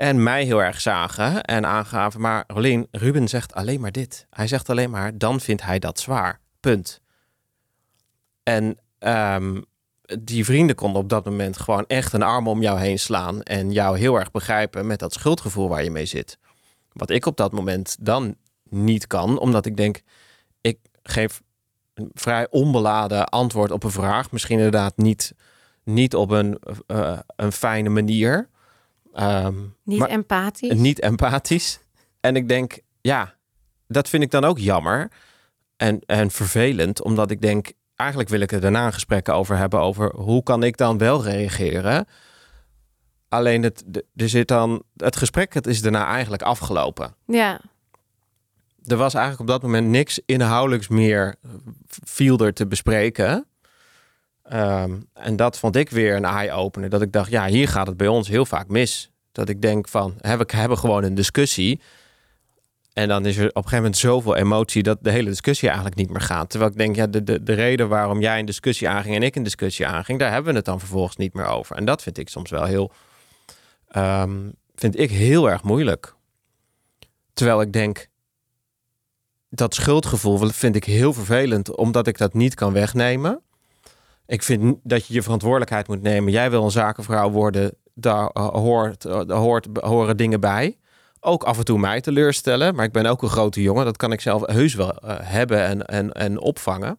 en mij heel erg zagen en aangaven. Maar Rolien, Ruben zegt alleen maar dit. Hij zegt alleen maar, dan vindt hij dat zwaar. Punt. En ehm, die vrienden konden op dat moment gewoon echt een arm om jou heen slaan en jou heel erg begrijpen met dat schuldgevoel waar je mee zit. Wat ik op dat moment dan niet kan, omdat ik denk, ik geef een vrij onbeladen antwoord op een vraag. Misschien inderdaad niet, niet op een, eh, een fijne manier. Ehm, Niet maar- empathisch. niet empathisch. En ik denk, ja, dat vind ik dan ook jammer en, en vervelend, omdat ik denk, eigenlijk wil ik er daarna een gesprek over hebben over hoe kan ik dan wel reageren. Alleen het, er zit dan, het gesprek het is daarna eigenlijk afgelopen. Ja. Er was eigenlijk op dat moment niks inhoudelijks meer eh, viel er te bespreken. Ehm, en dat vond ik weer een eye-opener. Dat ik dacht, ja, hier gaat het bij ons heel vaak mis. Dat ik denk van, hè, we hebben gewoon een discussie. En dan is er op een gegeven moment zoveel emotie dat de hele discussie eigenlijk niet meer gaat. Terwijl ik denk, ja, de, de, de reden waarom jij een discussie aanging en ik een discussie aanging, daar hebben we het dan vervolgens niet meer over. En dat vind ik soms wel heel, ehm, vind ik heel erg moeilijk. Terwijl ik denk, dat schuldgevoel vind ik heel vervelend, omdat ik dat niet kan wegnemen. Ik vind dat je je verantwoordelijkheid moet nemen. Jij wil een zakenvrouw worden, daar eh, hoort, eh, daar hoort, horen dingen bij. Ook af en toe mij teleurstellen, maar ik ben ook een grote jongen. Dat kan ik zelf heus wel eh, hebben en, en, en opvangen.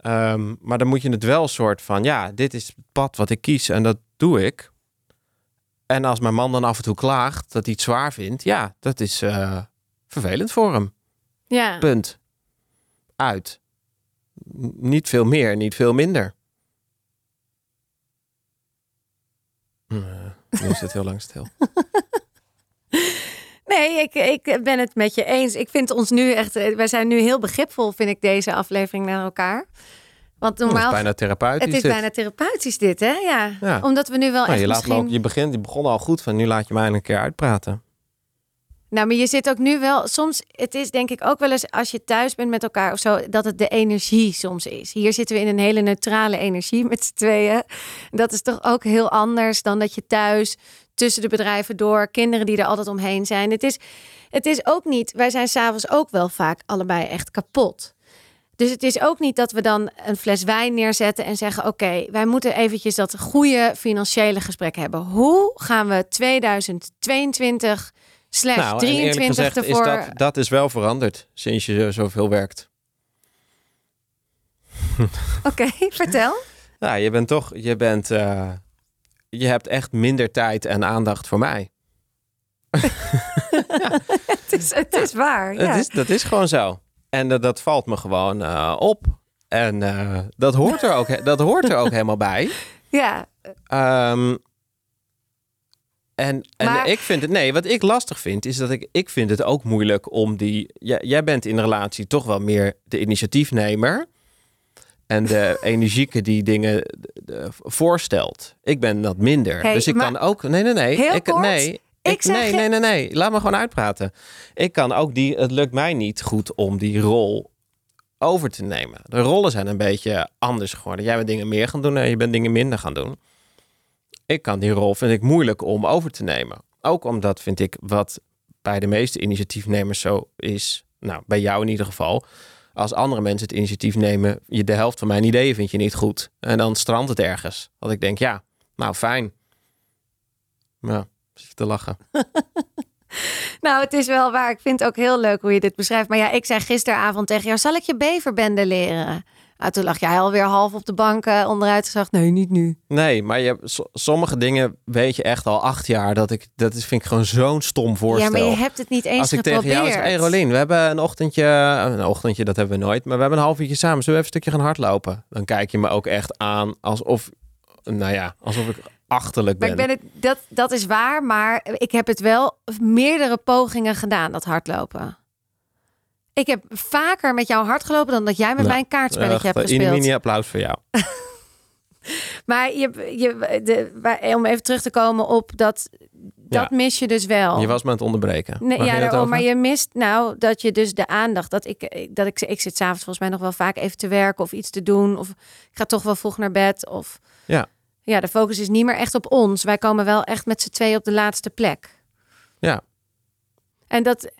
Ehm, maar dan moet je het wel soort van, ja, dit is het pad wat ik kies en dat doe ik. En als mijn man dan af en toe klaagt dat hij het zwaar vindt, ja, dat is vervelend voor hem. Ja. Punt. Uit. Niet veel meer, niet veel minder. Nu is het heel lang stil. <laughs> Nee, ik, ik ben het met je eens. Ik vind ons nu echt, eh, wij zijn nu heel begripvol, vind ik, deze aflevering naar elkaar. Want Het is normaal, bijna therapeutisch. het is dit. bijna therapeutisch dit, hè? Ja. Ja. Omdat we nu wel Nou, echt je, laat misschien... ook, je, begint, je begon al goed van nu laat je mij een keer uitpraten. Nou, maar je zit ook nu wel. Soms, het is denk ik ook wel eens als je thuis bent met elkaar of zo, dat het de energie soms is. Hier zitten we in een hele neutrale energie met z'n tweeën. Dat is toch ook heel anders dan dat je thuis tussen de bedrijven door, kinderen die er altijd omheen zijn. Het is, het is ook niet, wij zijn s'avonds ook wel vaak allebei echt kapot. Dus het is ook niet dat we dan een fles wijn neerzetten en zeggen: Oké, wij moeten eventjes dat goede financiële gesprek hebben. Hoe gaan we 2022 slash Nou, en eerlijk 23 gezegd is ervoor? dat, dat is wel veranderd sinds je zoveel werkt. <laughs> Oké, vertel. Nou, je bent toch, je bent, eh, je hebt echt minder tijd en aandacht voor mij. <laughs> Het is, het is waar. <laughs> Ja. Het is, dat is gewoon zo. En dat- dat valt me gewoon eh, op. En eh, dat, hoort er ook, dat hoort er ook helemaal bij. ja. Ehm, en en Maar- ik vind het, nee, wat ik lastig vind, is dat ik, ik vind het ook moeilijk om die, jij, jij bent in relatie toch wel meer de initiatiefnemer en de <laughs> energieke die dingen voorstelt. Ik ben dat minder. Hey, dus ik kan ook, nee, nee, nee. Heel ik, kort, nee, Ik zeg nee, nee, nee, nee. Laat me gewoon uitpraten. Ik kan ook die. Het lukt mij niet goed om die rol over te nemen. De rollen zijn een beetje anders geworden. Jij bent dingen meer gaan doen en je bent dingen minder gaan doen. Ik kan die rol, vind ik moeilijk om over te nemen. Ook omdat, vind ik, wat bij de meeste initiatiefnemers zo is. Nou, bij jou in ieder geval. Als andere mensen het initiatief nemen, je de helft van mijn ideeën vind je niet goed. En dan strandt het ergens. Dat ik denk, ja, nou fijn. Ja, zit te lachen. <laughs> Nou, het is wel waar. Ik vind het ook heel leuk hoe je dit beschrijft. Maar ja, ik zei gisteravond tegen jou: zal ik je beverbende leren? Nou, toen lag jij alweer half op de bank eh, onderuit gezegd. Nee, niet nu. Nee, maar je, sommige dingen weet je echt al acht jaar. Dat, ik, dat is, vind ik gewoon zo'n stom voorstel. Ja, maar je hebt het niet eens Als ik tegen jou zeg, hey Rolien, we hebben een ochtendje, een ochtendje, dat hebben we nooit, maar we hebben een half uurtje samen. Zullen we even een stukje gaan hardlopen? Dan kijk je me ook echt aan alsof, nou ja, alsof ik achterlijk Maar ben. ik ben het, dat, dat is waar, maar ik heb het wel meerdere pogingen gedaan, dat hardlopen. Ik heb vaker met jou hard gelopen dan dat jij met Nou, mij een kaartspelletje Echt, hebt een gespeeld. mini applaus voor jou. <laughs> Maar je, je, de, om even terug te komen op dat, dat Ja. mis je dus wel. Je was me aan het onderbreken. Nee, ja, daarom, maar je mist nou dat je dus de aandacht. Dat ik, dat ik, ik zit s'avonds volgens mij nog wel vaak even te werken of iets te doen. Of ik ga toch wel vroeg naar bed. Of Ja. ja, de focus is niet meer echt op ons. Wij komen wel echt met z'n twee op de laatste plek. Ja. En dat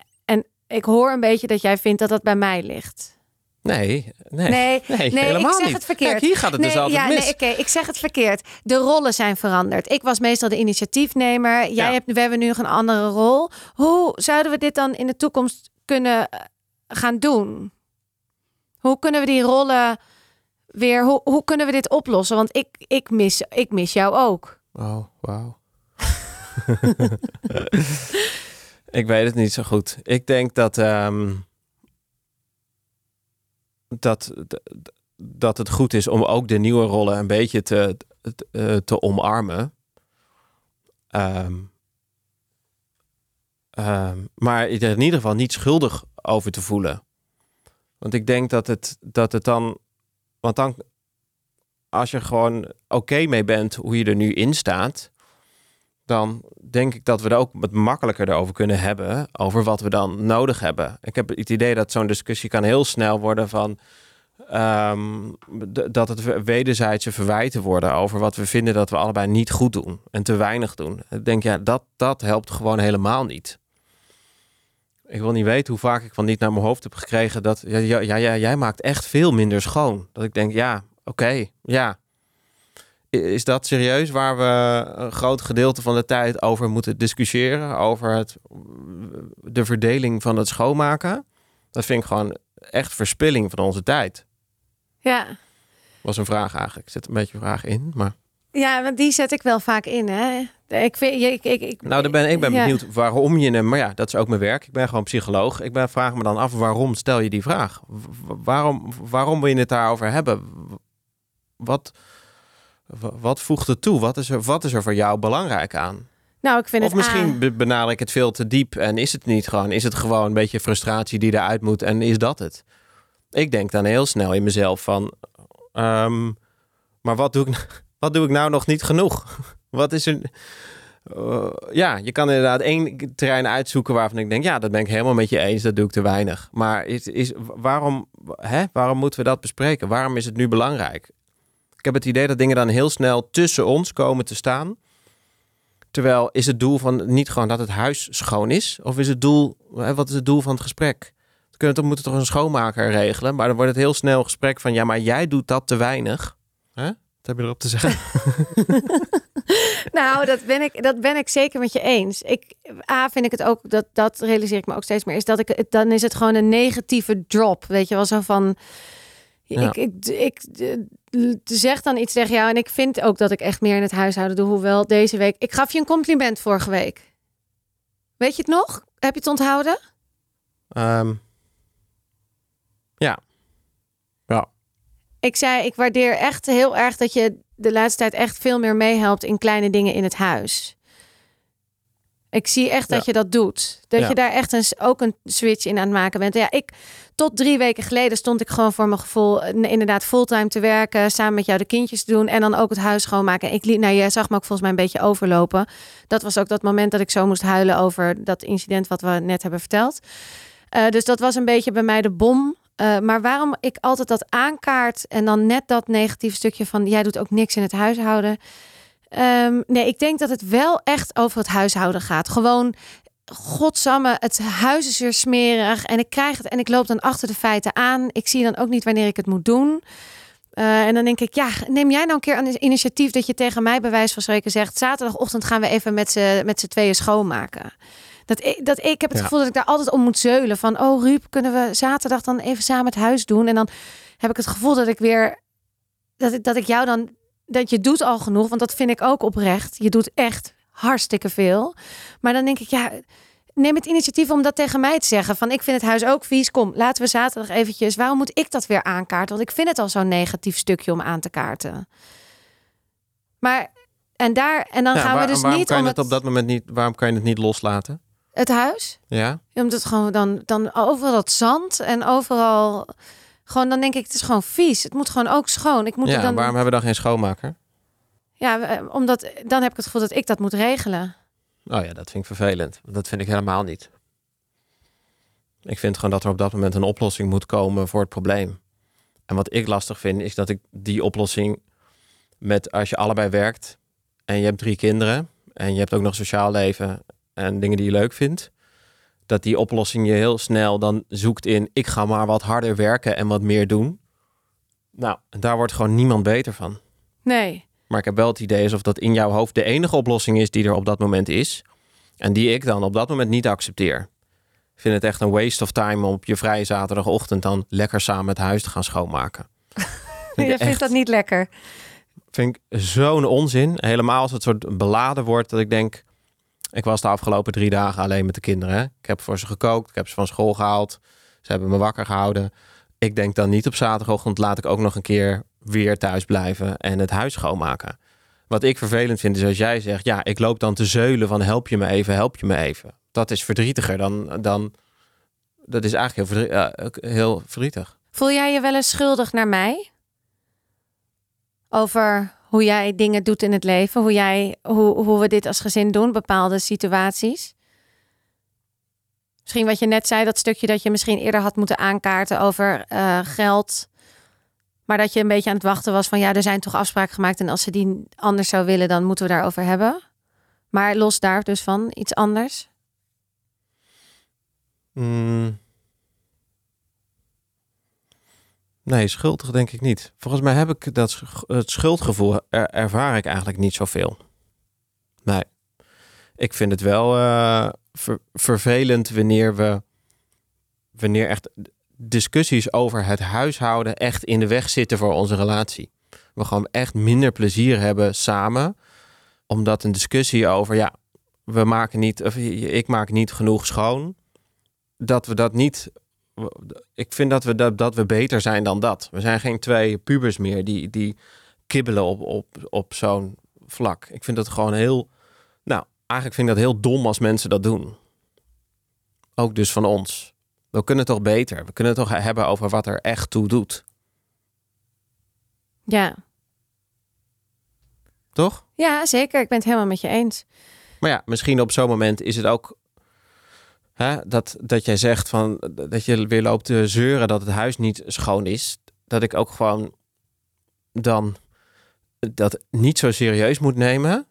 ik hoor een beetje dat jij vindt dat dat bij mij ligt. Nee, nee, Nee, <laughs> nee, helemaal ik zeg niet. het verkeerd. Kijk, hier gaat het nee, dus altijd ja, mis. Nee, oké, ik zeg het verkeerd. De rollen zijn veranderd. Ik was meestal de initiatiefnemer. Jij Ja. hebt, we hebben nu een andere rol. Hoe zouden we dit dan in de toekomst kunnen eh, gaan doen? Hoe kunnen we die rollen weer? Hoe, hoe kunnen we dit oplossen? Want ik, ik, mis, ik mis jou ook. Oh, wauw. <laughs> ik weet het niet zo goed. Ik denk dat, ehm, dat, dat het goed is om ook de nieuwe rollen een beetje te, te, eh, te omarmen. Ehm, ehm, maar er in ieder geval niet schuldig over te voelen. Want ik denk dat het, dat het dan... Want dan, als je gewoon oké mee bent hoe je er nu in staat, dan denk ik dat we er ook wat makkelijker erover kunnen hebben over wat we dan nodig hebben. Ik heb het idee dat zo'n discussie kan heel snel worden van ehm, dat het wederzijdse verwijten worden over wat we vinden dat we allebei niet goed doen en te weinig doen. Ik denk ja, dat dat helpt gewoon helemaal niet. Ik wil niet weten hoe vaak ik van niet naar mijn hoofd heb gekregen dat ja, ja, jij maakt echt veel minder schoon. Dat ik denk ja, oké, ja. Is dat serieus waar we een groot gedeelte van de tijd over moeten discussiëren? Over het, de verdeling van het schoonmaken? Dat vind ik gewoon echt verspilling van onze tijd. Ja. Was een vraag eigenlijk. Er zit een beetje een vraag in. Maar... Ja, want die zet ik wel vaak in. Hè? Ik, vind, ik, ik, ik, Nou, dan ben, ik ben ja. benieuwd waarom je hem... Maar ja, dat is ook mijn werk. Ik ben gewoon psycholoog. Ik ben, vraag me dan af, waarom stel je die vraag? Waarom, waarom wil je het daarover hebben? Wat, wat voegt het toe? Wat is, er, wat is er voor jou belangrijk aan? Nou, ik vind Of het misschien A- be- benader ik het veel te diep en is het niet gewoon? Is het gewoon een beetje frustratie die eruit moet en is dat het? Ik denk dan heel snel in mezelf van... ehm, maar wat doe, ik, <laughs> wat doe ik nou nog niet genoeg? <laughs> Wat is er... Eh, ja, je kan inderdaad één terrein uitzoeken waarvan ik denk... ja, dat ben ik helemaal met je eens, dat doe ik te weinig. Maar is, is, waarom, hè, waarom moeten we dat bespreken? Waarom is het nu belangrijk? Ik heb het idee dat dingen dan heel snel tussen ons komen te staan... Terwijl is het doel van niet gewoon dat het huis schoon is? Of is het doel, wat is het doel van het gesprek? We kunnen toch, moeten toch een schoonmaker regelen? Maar dan wordt het heel snel een gesprek van ja, maar jij doet dat te weinig. Hè? Wat heb je erop te zeggen? <laughs> <laughs> Nou, dat ben, ik, dat ben ik zeker met je eens. Ik, A, vind ik het ook, dat, dat realiseer ik me ook steeds meer, is dat ik, dan is het gewoon een negatieve drop. Weet je wel, zo van, Ja. ik, ik, ik, eh, zeg dan iets tegen jou en ik vind ook dat ik echt meer in het huishouden doe. Hoewel deze week, ik gaf je een compliment vorige week. Weet je het nog? Heb je het onthouden? Ehm, ja. Ja. Ik zei, ik waardeer echt heel erg dat je de laatste tijd echt veel meer meehelpt in kleine dingen in het huis. Ik zie echt dat Ja. je dat doet. Dat Ja. je daar echt een, ook een switch in aan het maken bent. Ja, ik tot drie weken geleden stond ik gewoon voor mijn gevoel eh, inderdaad fulltime te werken, samen met jou de kindjes te doen en dan ook het huis schoonmaken. Ik liep, nou, jij zag me ook volgens mij een beetje overlopen. Dat was ook dat moment dat ik zo moest huilen over dat incident wat we net hebben verteld. Eh, dus dat was een beetje bij mij de bom. Eh, maar waarom ik altijd dat aankaart en dan net dat negatieve stukje van jij doet ook niks in het huishouden. Ehm, nee, ik denk dat het wel echt over het huishouden gaat. Gewoon, godsamme, het huis is weer smerig en ik krijg het en ik loop dan achter de feiten aan. Ik zie dan ook niet wanneer ik het moet doen. Eh, en dan denk ik, ja, neem jij nou een keer een initiatief dat je tegen mij bij wijze van spreken zegt, zaterdagochtend gaan we even met z'n tweeën schoonmaken. Dat ik, dat ik heb het Ja. gevoel dat ik daar altijd om moet zeulen. Van, oh Ruud, kunnen we zaterdag dan even samen het huis doen? En dan heb ik het gevoel dat ik weer, dat ik, dat ik jou dan, dat je doet al genoeg. Want dat vind ik ook oprecht. Je doet echt hartstikke veel. Maar dan denk ik, ja, neem het initiatief om dat tegen mij te zeggen. Van, ik vind het huis ook vies. Kom, laten we zaterdag eventjes. Waarom moet ik dat weer aankaarten? Want ik vind het al zo'n negatief stukje om aan te kaarten. Maar, en daar, en dan Ja, gaan waar- we dus waarom niet kan je om het op dat moment niet, waarom kan je het niet loslaten? het huis. Ja? Omdat het gewoon dan, dan overal dat zand en overal. Gewoon, dan denk ik, het is gewoon vies. Het moet gewoon ook schoon. Ik moet ja, dan. waarom hebben we dan geen schoonmaker? Ja, eh, omdat dan heb ik het gevoel dat ik dat moet regelen. Oh ja, dat vind ik vervelend. Dat vind ik helemaal niet. Ik vind gewoon dat er op dat moment een oplossing moet komen voor het probleem. En wat ik lastig vind, is dat ik die oplossing met als je allebei werkt en je hebt drie kinderen en je hebt ook nog sociaal leven en dingen die je leuk vindt, dat die oplossing je heel snel dan zoekt in ik ga maar wat harder werken en wat meer doen. Nou, daar wordt gewoon niemand beter van. Nee. Maar ik heb wel het idee alsof dat in jouw hoofd de enige oplossing is die er op dat moment is. En die ik dan op dat moment niet accepteer. Ik vind het echt een waste of time om op je vrije zaterdagochtend dan lekker samen het huis te gaan schoonmaken. Vind <laughs> Je vindt dat niet lekker. vind ik zo'n onzin. Helemaal als het soort beladen wordt dat ik denk... Ik was de afgelopen drie dagen alleen met de kinderen. hè. Ik heb voor ze gekookt, ik heb ze van school gehaald. Ze hebben me wakker gehouden. Ik denk dan niet op zaterdagochtend laat ik ook nog een keer weer thuis blijven en het huis schoonmaken. Wat ik vervelend vind is als jij zegt, ja, ik loop dan te zeulen van help je me even, help je me even. Dat is verdrietiger dan, dan dat is eigenlijk heel, verdrie- ja, heel verdrietig. Voel jij je wel eens schuldig naar mij? Over hoe jij dingen doet in het leven, hoe, jij, hoe, hoe we dit als gezin doen, bepaalde situaties. Misschien wat je net zei, dat stukje dat je misschien eerder had moeten aankaarten over eh, geld. Maar dat je een beetje aan het wachten was van ja, er zijn toch afspraken gemaakt. En als ze die anders zou willen, dan moeten we daarover hebben. Maar los daar dus van, iets anders. Mm. Nee, schuldig denk ik niet. Volgens mij heb ik dat het schuldgevoel er, ervaar ik eigenlijk niet zoveel. Nee. Ik vind het wel eh, ver- vervelend wanneer we wanneer echt discussies over het huishouden echt in de weg zitten voor onze relatie. We gewoon echt minder plezier hebben samen, omdat een discussie over ja, we maken niet of ik maak niet genoeg schoon dat we dat niet. Ik vind dat we, dat, dat we beter zijn dan dat. We zijn geen twee pubers meer die, die kibbelen op, op, op zo'n vlak. Ik vind dat gewoon heel. Nou, eigenlijk vind ik dat heel dom als mensen dat doen. Ook dus van ons. We kunnen toch beter. We kunnen het toch hebben over wat er echt toe doet. Ja. Toch? ja, zeker. Ik ben het helemaal met je eens. Maar ja, misschien op zo'n moment is het ook hè, dat, dat jij zegt van dat je weer loopt te zeuren dat het huis niet schoon is. Dat ik ook gewoon dan dat niet zo serieus moet nemen.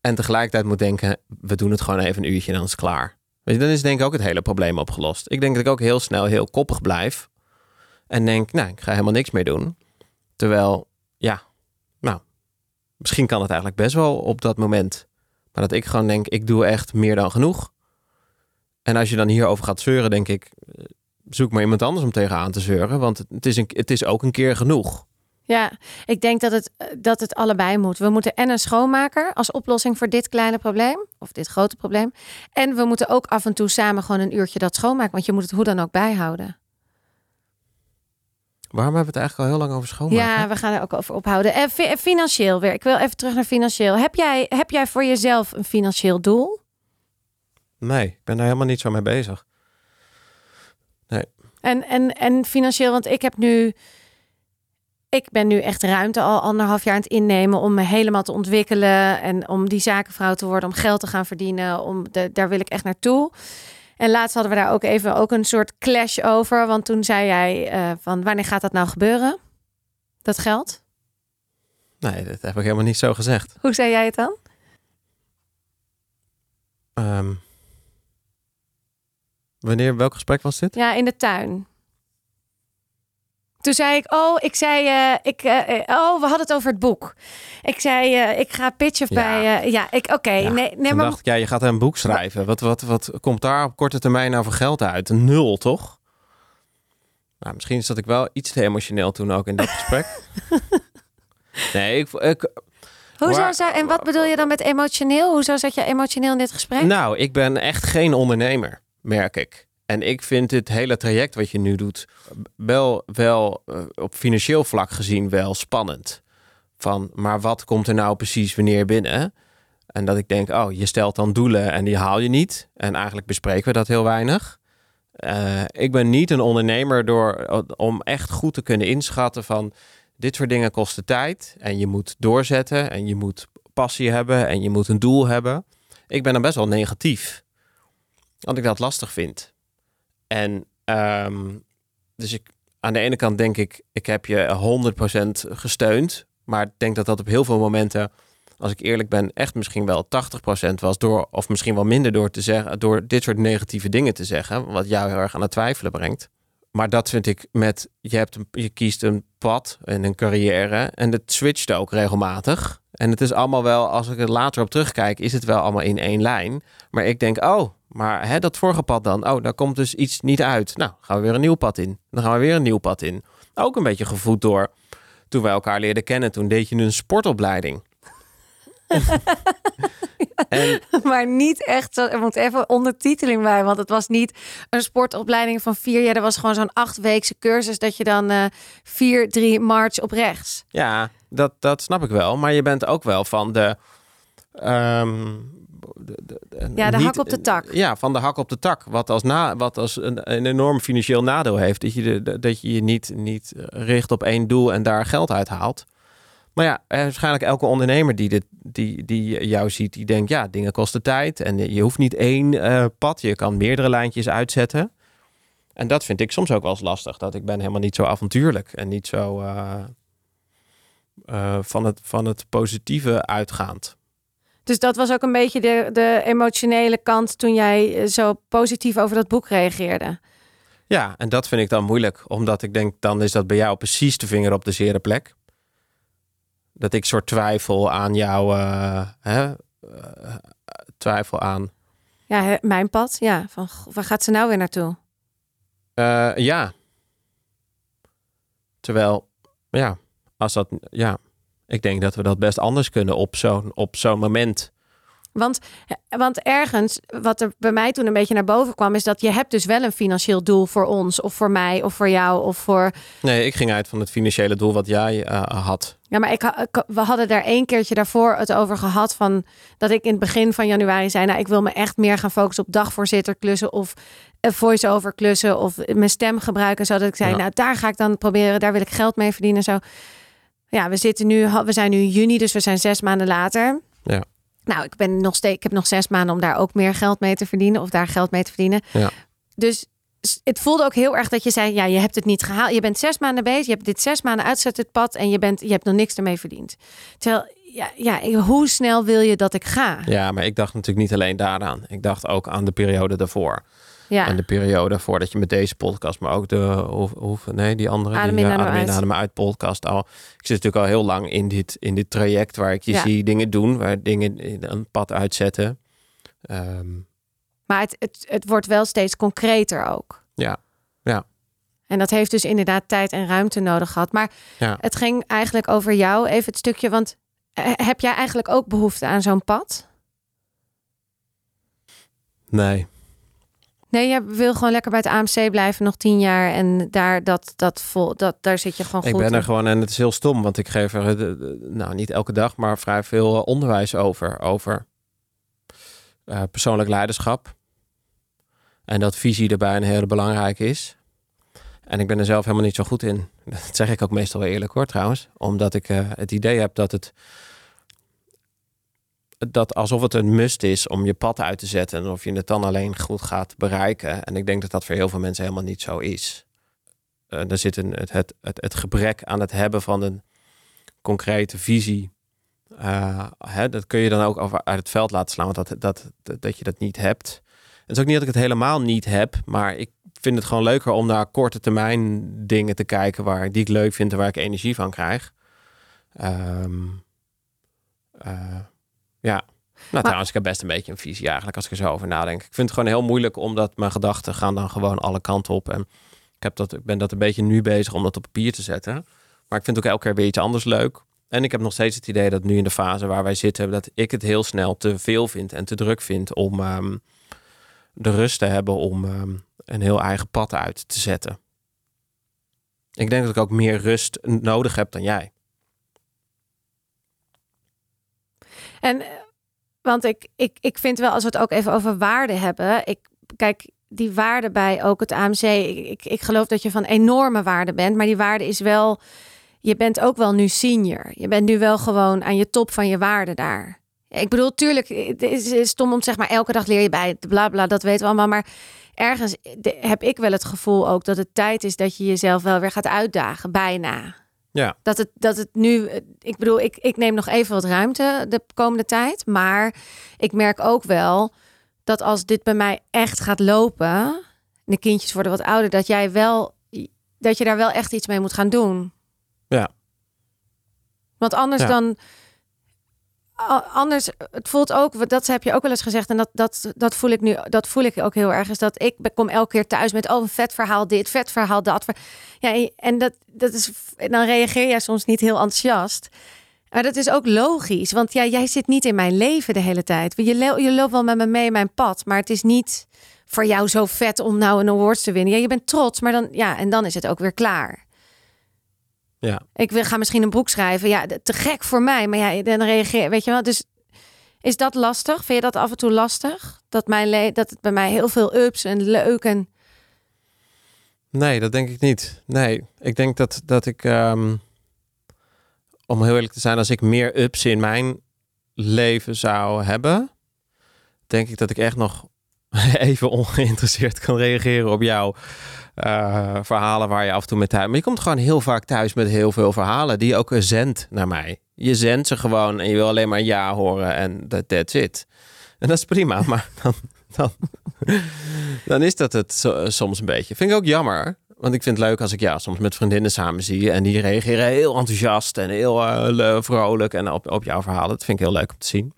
En tegelijkertijd moet denken, we doen het gewoon even een uurtje en dan is het klaar. Weet je, dan is denk ik ook het hele probleem opgelost. Ik denk dat ik ook heel snel heel koppig blijf. En denk, nou, ik ga helemaal niks meer doen. Terwijl, ja, nou, misschien kan het eigenlijk best wel op dat moment. Maar dat ik gewoon denk, ik doe echt meer dan genoeg. En als je dan hierover gaat zeuren, denk ik, eh, zoek maar iemand anders om tegenaan te zeuren. Want het is, een, het is ook een keer genoeg. Ja, ik denk dat het, eh, dat het allebei moet. We moeten en een schoonmaker als oplossing voor dit kleine probleem, of dit grote probleem. En we moeten ook af en toe samen gewoon een uurtje dat schoonmaken, want je moet het hoe dan ook bijhouden. Waarom hebben we het eigenlijk al heel lang over schoonmaken? Ja, we gaan er ook over ophouden. En fi- financieel weer. Ik wil even terug naar financieel. Heb jij, heb jij voor jezelf een financieel doel? Nee, ik ben daar helemaal niet zo mee bezig. En, en, en financieel, want ik heb nu. Ik ben nu echt ruimte al anderhalf jaar aan het innemen om me helemaal te ontwikkelen. En om die zakenvrouw te worden, om geld te gaan verdienen. Om de, daar wil ik echt naartoe. En laatst hadden we daar ook even ook een soort clash over. Want toen zei jij eh, van wanneer gaat dat nou gebeuren? Dat geld? Nee, dat heb ik helemaal niet zo gezegd. Hoe zei jij het dan? Ehm, wanneer, welk gesprek was dit? Ja, in de tuin. Toen zei ik, oh, ik zei, eh, ik, eh, eh, oh, we hadden het over het boek. Ik zei, ik ga pitchen Ja. bij, ja, ik, oké, Ja, nee, nee, maar dacht ik, ja, je gaat een boek schrijven. Wat, wat, wat komt daar op korte termijn nou voor geld uit? Een nul, toch? Nou, misschien zat ik wel iets te emotioneel toen ook in dat gesprek. <laughs> nee, ik, ik, hoezo waar- zou, en wat bedoel je dan met emotioneel? Hoezo zat je emotioneel in dit gesprek? Nou, ik ben echt geen ondernemer, merk ik. En ik vind dit hele traject wat je nu doet wel, wel eh, op financieel vlak gezien wel spannend. Van, maar wat komt er nou precies wanneer binnen? En dat ik denk, oh, je stelt dan doelen en die haal je niet. En eigenlijk bespreken we dat heel weinig. Eh, ik ben niet een ondernemer door, om echt goed te kunnen inschatten van dit soort dingen kosten tijd. En je moet doorzetten en je moet passie hebben en je moet een doel hebben. Ik ben dan best wel negatief. Want ik dat lastig vind. En ehm, dus ik, aan de ene kant denk ik, ik heb je 100% gesteund. Maar ik denk dat dat op heel veel momenten, als ik eerlijk ben, echt misschien wel 80% was door, of misschien wel minder door te zeggen, door dit soort negatieve dingen te zeggen, wat jou heel erg aan het twijfelen brengt. Maar dat vind ik met, je, hebt een, je kiest een pad en een carrière en het switcht ook regelmatig. En het is allemaal wel, als ik er later op terugkijk, is het wel allemaal in één lijn. Maar ik denk, oh, maar hè, dat vorige pad dan, oh, daar komt dus iets niet uit. Nou, gaan we weer een nieuw pad in. Dan gaan we weer een nieuw pad in. Ook een beetje gevoed door, toen wij elkaar leerden kennen, toen deed je een sportopleiding. En <laughs> Maar niet echt, zo, er moet even ondertiteling bij, want het was niet een sportopleiding van vier jaar. Er was gewoon zo'n achtweekse cursus dat je dan eh vier, drie march op rechts. Ja, dat, dat snap ik wel. Maar je bent ook wel van de. ehm, de- de- de- Ja, de niet- hak op de tak. Ja, van de hak op de tak. Wat als, na, wat als een, een enorm financieel nadeel heeft. Dat je, dat je je niet, niet richt op één doel en daar geld uit haalt. Maar ja, eh, waarschijnlijk elke ondernemer die, dit, die, die jou ziet, die denkt: ja, dingen kosten tijd. En je hoeft niet één eh, pad, je kan meerdere lijntjes uitzetten. En dat vind ik soms ook wel eens lastig. Dat ik ben helemaal niet zo avontuurlijk en niet zo eh, van, het, van het positieve uitgaand. Dus dat was ook een beetje de, de emotionele kant toen jij zo positief over dat boek reageerde. Ja, en dat vind ik dan moeilijk. Omdat ik denk, dan is dat bij jou precies de vinger op de zere plek. Dat ik soort twijfel aan jou, eh, hè, eh, twijfel aan. Ja, mijn pad. Ja, van waar gaat ze nou weer naartoe? Eh, ja. Terwijl, ja, als dat, ja, ik denk dat we dat best anders kunnen op zo'n op zo'n moment. Want, want ergens, wat er bij mij toen een beetje naar boven kwam, is dat je hebt dus wel een financieel doel voor ons, of voor mij, of voor jou, of voor. Nee, ik ging uit van het financiële doel wat jij had. Ja, maar ik, we hadden daar één keertje daarvoor het over gehad van dat ik in het begin van januari zei, nou, ik wil me echt meer gaan focussen op dagvoorzitter klussen of een voice-over klussen of mijn stem gebruiken, zodat ik zei, Ja. nou, daar ga ik dan proberen, daar wil ik geld mee verdienen. Zo. Ja, we zitten nu, we zijn nu in juni, dus we zijn zes maanden later. Ja. Nou, ik ben nog steeds, ik heb nog zes maanden om daar ook meer geld mee te verdienen of daar geld mee te verdienen. Ja. Dus het voelde ook heel erg dat je zei, ja, je hebt het niet gehaald. Je bent zes maanden bezig, je hebt dit zes maanden uitzet het pad en je bent, je hebt nog niks ermee verdiend. Terwijl, ja, ja, hoe snel wil je dat ik ga? Ja, maar ik dacht natuurlijk niet alleen daaraan. Ik dacht ook aan de periode daarvoor. Ja, En de periode voordat je met deze podcast, maar ook de, nee, die andere, Adem die in, eh, adem Adem in, uit. Adem uit podcast al. Ik zit natuurlijk al heel lang in dit, in dit traject waar ik je Ja. zie dingen doen, waar dingen in een pad uitzetten. Ehm, maar het, het, het wordt wel steeds concreter ook. ja, En dat heeft dus inderdaad tijd en ruimte nodig gehad. Maar Ja. het ging eigenlijk over jou, even het stukje, want eh, heb jij eigenlijk ook behoefte aan zo'n pad? nee. Nee, je wil gewoon lekker bij het AMC blijven, nog tien jaar. En daar, dat, dat vol, dat, daar zit je gewoon Ik goed ben er in. gewoon, en het is heel stom, want ik geef er, eh, nou niet elke dag, maar vrij veel eh, onderwijs over. Over eh, persoonlijk leiderschap. En dat visie erbij een hele belangrijke is. En ik ben er zelf helemaal niet zo goed in. <laughs> Dat zeg ik ook meestal wel eerlijk hoor trouwens. Omdat ik uh, het idee heb dat het... Dat alsof het een must is om je pad uit te zetten. En of je het dan alleen goed gaat bereiken. En ik denk dat dat voor heel veel mensen helemaal niet zo is. Uh, er zit een, het, het, het, het gebrek aan het hebben van een concrete visie. Uh, hè, dat kun je dan ook over uit het veld laten slaan. Want dat, dat, dat, dat je dat niet hebt. Het is ook niet dat ik het helemaal niet heb. Maar ik vind het gewoon leuker om naar korte termijn dingen te kijken waar, die ik leuk vind en waar ik energie van krijg. Um, uh, ja. Nou, trouwens, ik heb best een beetje een visie eigenlijk als ik er zo over nadenk. Ik vind het gewoon heel moeilijk omdat mijn gedachten gaan dan gewoon alle kanten op. En ik, heb dat, ik ben dat een beetje nu bezig om dat op papier te zetten. Maar ik vind ook elke keer weer iets anders leuk. En ik heb nog steeds het idee dat nu in de fase waar wij zitten, dat ik het heel snel te veel vind en te druk vind om um, de rust te hebben om um, een heel eigen pad uit te zetten. Ik denk dat ik ook meer rust nodig heb dan jij. En eh, want ik, ik, ik vind wel, als we het ook even over waarde hebben. Ik kijk, die waarde bij ook het AMC. Ik, ik geloof dat je van enorme waarde bent, maar die waarde is wel. Je bent ook wel nu senior. Je bent nu wel gewoon aan je top van je waarde daar. Ik bedoel, tuurlijk, het is stom om zeg maar elke dag leer je bij, bla bla, dat weten we allemaal. Maar ergens heb ik wel het gevoel ook dat het tijd is dat je jezelf wel weer gaat uitdagen, bijna. Ja. Dat het, dat het nu, ik bedoel, ik, ik neem nog even wat ruimte de komende tijd. Maar ik merk ook wel dat als dit bij mij echt gaat lopen, de kindjes worden wat ouder, dat jij wel, dat je daar wel echt iets mee moet gaan doen. Ja. Want anders dan anders, het voelt ook, dat heb je ook wel eens gezegd, en dat, dat, dat voel ik nu, dat voel ik ook heel erg, is dat ik kom elke keer thuis met, oh, een vet verhaal dit, vet verhaal dat. Ja, en dat, dat is, dan reageer jij soms niet heel enthousiast. Maar dat is ook logisch, want ja, jij zit niet in mijn leven de hele tijd. Je, je loopt wel met me mee in mijn pad, maar het is niet voor jou zo vet om nou een award te winnen. Ja, je bent trots, maar dan, ja, en dan is het ook weer klaar. Ja. Ik wil, ga misschien een boek schrijven. Ja, te gek voor mij. Maar ja, dan reageer, weet je wel. Dus is dat lastig? Vind je dat af en toe lastig? Dat, mijn dat het bij mij heel veel ups en leuk en... Nee, dat denk ik niet. Nee, ik denk dat, dat ik... Um, om heel eerlijk te zijn, als ik meer ups in mijn leven zou hebben... denk ik dat ik echt nog <laughs> even ongeïnteresseerd kan reageren op jou uh, verhalen waar je af en toe mee thuis... Maar je komt gewoon heel vaak thuis met heel veel verhalen die je ook zendt naar mij. Je zendt ze gewoon en je wil alleen maar ja horen en dat that's it. En dat is prima, <laughs> maar dan, dan, dan is dat het soms een beetje. Vind ik ook jammer. Want ik vind het leuk als ik ja, soms met vriendinnen samen zie en die reageren heel enthousiast en heel uh, vrolijk en op, op jouw verhalen. Dat vind ik heel leuk om te zien.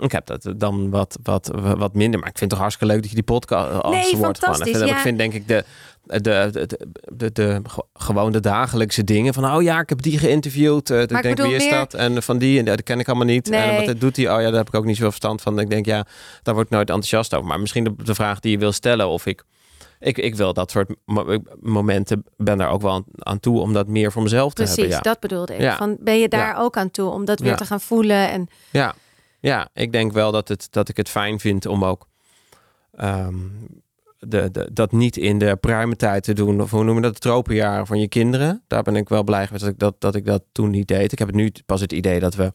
Ik heb dat dan wat, wat, wat minder. Maar ik vind het toch hartstikke leuk dat je die podcast als nee, wordt fantastisch, ja. Ik vind denk ik de, de, de, de, de, gewoon de dagelijkse dingen. Van oh ja, ik heb die geïnterviewd. Uh, ik denk, wie is dat? En van die, en dat ken ik allemaal niet. Nee. En wat doet hij? Oh ja, daar heb ik ook niet zoveel verstand van. Ik denk, ja, daar word ik nooit enthousiast over. Maar misschien de, de vraag die je wil stellen of ik... Ik, ik wil dat soort momenten, ben daar ook wel aan, toe om dat meer voor mezelf te Precies, hebben. Precies, dat bedoelde ik. Ja. Van, ben je daar ja. ook aan toe om dat weer te gaan voelen? En... Ja, ja, ik denk wel dat, het, dat ik het fijn vind om ook um, de, de, dat niet in de pruimentijd te doen. Of hoe noemen dat? De tropenjaren van je kinderen. Daar ben ik wel blij dat ik dat, dat ik dat toen niet deed. Ik heb nu pas het idee dat we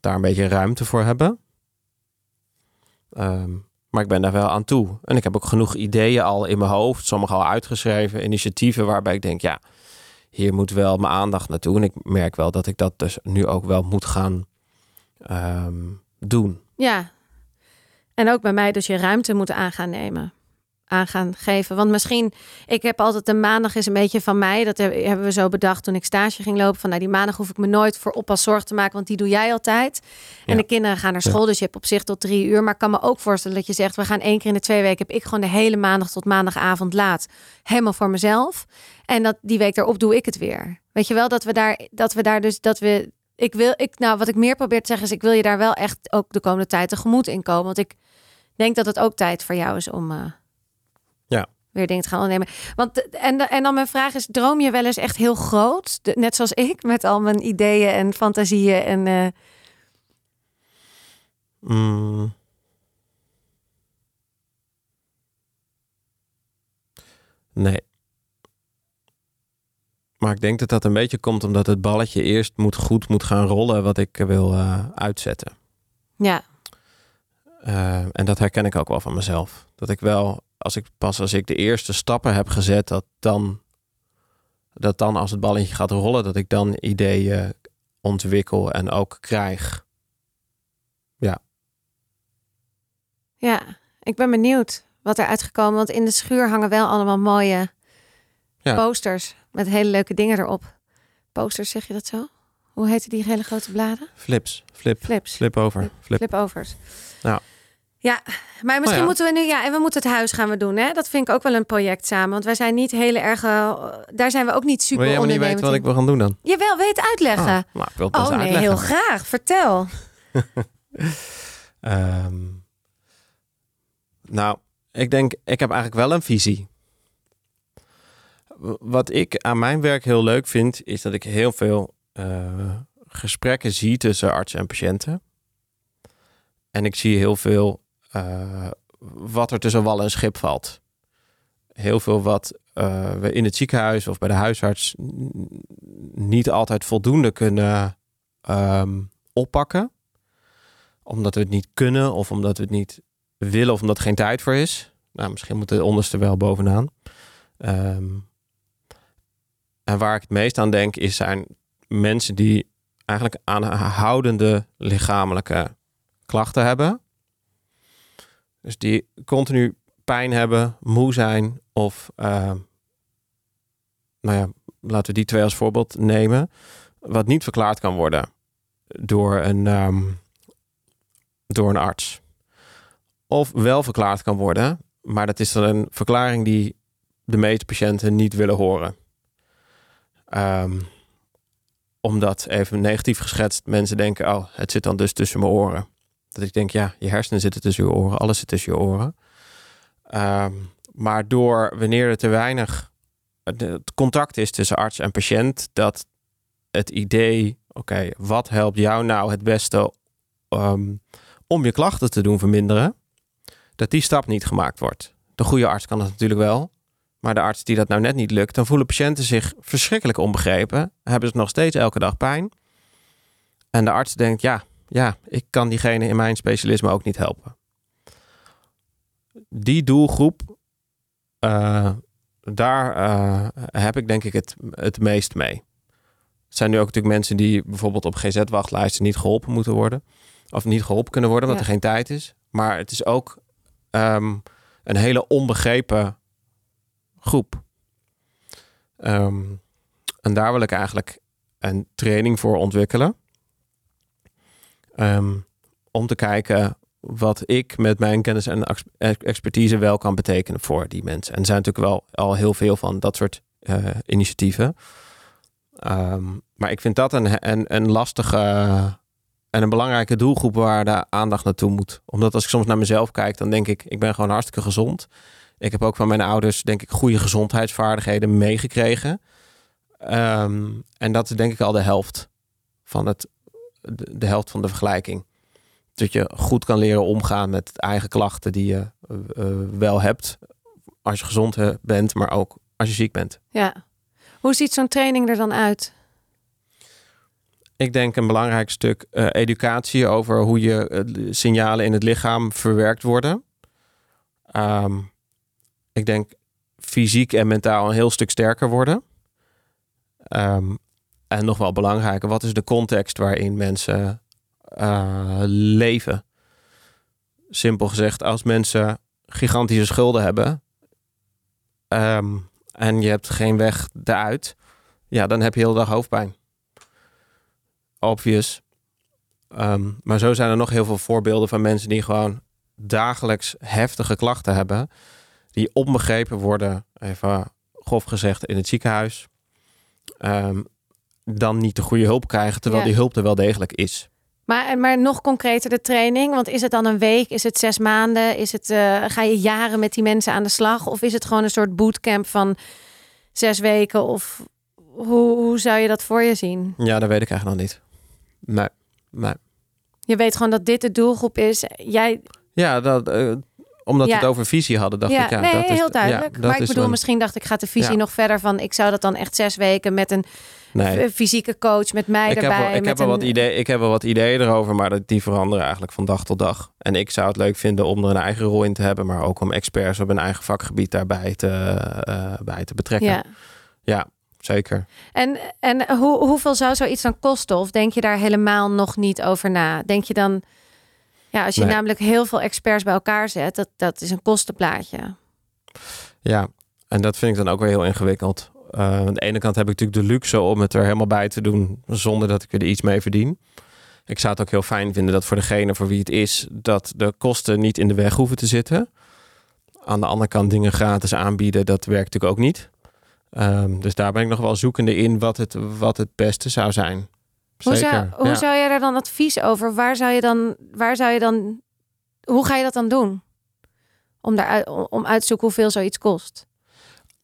daar een beetje ruimte voor hebben. Um, maar ik ben daar wel aan toe. En ik heb ook genoeg ideeën al in mijn hoofd. Sommige al uitgeschreven. Initiatieven waarbij ik denk, ja, hier moet wel mijn aandacht naartoe. En ik merk wel dat ik dat dus nu ook wel moet gaan um, doen. Ja. En ook bij mij dus je ruimte moeten aan gaan nemen. Aan gaan geven. Want misschien, ik heb altijd de maandag is een beetje van mij. Dat hebben we zo bedacht toen ik stage ging lopen. Van nou, die maandag hoef ik me nooit voor oppas zorg te maken. Want die doe jij altijd. En Ja. de kinderen gaan naar school. Dus je hebt op zich tot drie uur. Maar ik kan me ook voorstellen dat je zegt. We gaan één keer in de twee weken. Heb ik gewoon de hele maandag tot maandagavond laat. Helemaal voor mezelf. En dat die week daarop doe ik het weer. Weet je wel, dat we daar, dat we daar dus, dat we ik wil, ik, nou, wat ik meer probeer te zeggen is, ik wil je daar wel echt ook de komende tijd tegemoet in komen. Want ik denk dat het ook tijd voor jou is om uh, ja. weer dingen te gaan ondernemen. Want, en, en dan mijn vraag is, droom je wel eens echt heel groot? De, net zoals ik, met al mijn ideeën en fantasieën en... Uh... Mm. Nee. Maar ik denk dat dat een beetje komt omdat het balletje eerst moet goed moet gaan rollen wat ik wil uh, uitzetten. Ja. Uh, en dat herken ik ook wel van mezelf. Dat ik wel, als ik pas als ik de eerste stappen heb gezet, dat dan, dat dan als het balletje gaat rollen, dat ik dan ideeën ontwikkel en ook krijg. Ja. Ja, ik ben benieuwd wat er uitgekomen. Want in de schuur hangen wel allemaal mooie ja. posters met hele leuke dingen erop. Posters, zeg je dat zo? Hoe heten die hele grote bladen? Flips. Flip. Flips. Flip over. Flip. Flip overs. Nou. Ja, maar misschien Oh ja. moeten we nu, ja, en we moeten het huis gaan we doen, hè? Dat vind ik ook wel een project samen, want wij zijn niet hele erg, eh, daar zijn we ook niet super Wil je niet ondernemend weten wat ik wil gaan doen dan? Jawel, het uitleggen? Oh, nou, ik wil het oh nee, uitleggen. heel graag. Vertel. <laughs> <laughs> Ehm, nou, ik denk, ik heb eigenlijk wel een visie. Wat ik aan mijn werk heel leuk vind, is dat ik heel veel eh, gesprekken zie tussen artsen en patiënten. En ik zie heel veel eh, wat er tussen wal en schip valt. Heel veel wat eh, we in het ziekenhuis of bij de huisarts niet altijd voldoende kunnen ehm, oppakken omdat we het niet kunnen of omdat we het niet willen of omdat er geen tijd voor is. Nou, misschien moet de onderste wel bovenaan. Ehm, en waar ik het meest aan denk, is zijn mensen die eigenlijk aanhoudende lichamelijke klachten hebben. Dus die continu pijn hebben, moe zijn of, ehm, nou ja, laten we die twee als voorbeeld nemen. Wat niet verklaard kan worden door een, ehm, door een arts. Of wel verklaard kan worden, maar dat is dan een verklaring die de meeste patiënten niet willen horen. Ehm, omdat, even negatief geschetst, mensen denken, oh, het zit dan dus tussen mijn oren. Dat ik denk, ja, je hersenen zitten tussen je oren, alles zit tussen je oren. Ehm, maar door wanneer er te weinig het contact is tussen arts en patiënt, dat het idee, oké, wat helpt jou nou het beste ehm, om je klachten te doen verminderen, dat die stap niet gemaakt wordt. De goede arts kan dat natuurlijk wel, maar de arts die dat nou net niet lukt, dan voelen patiënten zich verschrikkelijk onbegrepen, hebben ze nog steeds elke dag pijn. En de arts denkt, ja, ja, ik kan diegene in mijn specialisme ook niet helpen. Die doelgroep, eh, daar eh, heb ik denk ik het, het meest mee. Het zijn nu ook natuurlijk mensen die bijvoorbeeld op GZ-wachtlijsten niet geholpen moeten worden. Of niet geholpen kunnen worden, omdat Ja. er geen tijd is. Maar het is ook ehm, een hele onbegrepen groep. Ehm, en daar wil ik eigenlijk een training voor ontwikkelen. Ehm, om te kijken wat ik met mijn kennis en ex- expertise wel kan betekenen voor die mensen. En er zijn natuurlijk wel al heel veel van dat soort eh, initiatieven. Ehm, maar ik vind dat een, een, een lastige en een belangrijke doelgroep waar de aandacht naartoe moet. Omdat als ik soms naar mezelf kijk, dan denk ik, ik ben gewoon hartstikke gezond. Ik heb ook van mijn ouders, denk ik, goede gezondheidsvaardigheden meegekregen. Ehm, en dat is denk ik al de helft van het, de, helft van de vergelijking. Dat je goed kan leren omgaan met eigen klachten die je eh, eh, wel hebt. Als je gezond eh, bent, maar ook als je ziek bent. Ja. Hoe ziet zo'n training er dan uit? Ik denk een belangrijk stuk educatie over hoe je signalen in het lichaam verwerkt worden. Ehm, ik denk fysiek en mentaal een heel stuk sterker worden. Ehm, en nog wel belangrijker, wat is de context waarin mensen eh, leven? Simpel gezegd, als mensen gigantische schulden hebben ehm, en je hebt geen weg eruit, ja, dan heb je heel dag hoofdpijn obvious. Ehm, maar zo zijn er nog heel veel voorbeelden van mensen die gewoon dagelijks heftige klachten hebben. Die onbegrepen worden, even grof gezegd, in het ziekenhuis. Ehm, dan niet de goede hulp krijgen, terwijl Ja. die hulp er wel degelijk is. Maar, maar nog concreter de training. Want is het dan een week? Is het zes maanden? Is het, eh, ga je jaren met die mensen aan de slag? Of is het gewoon een soort bootcamp van zes weken? Of hoe, hoe zou je dat voor je zien? Ja, dat weet ik eigenlijk nog niet. Nee, nee. Je weet gewoon dat dit de doelgroep is. Jij, Ja, dat, eh, omdat Ja. we het over visie hadden, dacht ja, ik, ja, nee, dat is, heel duidelijk. Ja, dat maar ik is bedoel, misschien dacht ik, gaat de visie nog verder van... ik zou dat dan echt zes weken met een nee. fysieke coach, met mij Ik heb, erbij. wel, ik, heb wel een- wat idee, ik heb wel wat ideeën erover, maar dat- die veranderen eigenlijk van dag tot dag. En ik zou het leuk vinden om er een eigen rol in te hebben, maar ook om experts op een eigen vakgebied daarbij te, eh, bij te betrekken. Ja. Ja, zeker. En, en hoe, hoeveel zou zoiets dan kosten? Of denk je daar helemaal nog niet over na? Denk je dan... Ja, als je Nee. namelijk heel veel experts bij elkaar zet... dat, dat is een kostenplaatje. Ja, en dat vind ik dan ook weer heel ingewikkeld. Eh, aan de ene kant heb ik natuurlijk de luxe om het er helemaal bij te doen zonder dat ik er iets mee verdien. Ik zou het ook heel fijn vinden dat voor degene voor wie het is, dat de kosten niet in de weg hoeven te zitten. Aan de andere kant dingen gratis aanbieden, dat werkt natuurlijk ook niet. Ehm, dus daar ben ik nog wel zoekende in wat het, wat het beste zou zijn. Hoe, Zeker. zou, hoe ja. zou je daar dan advies over? Waar zou je dan... Waar zou je dan hoe ga je dat dan doen? Om, daar, uit- om uit te zoeken hoeveel zoiets kost.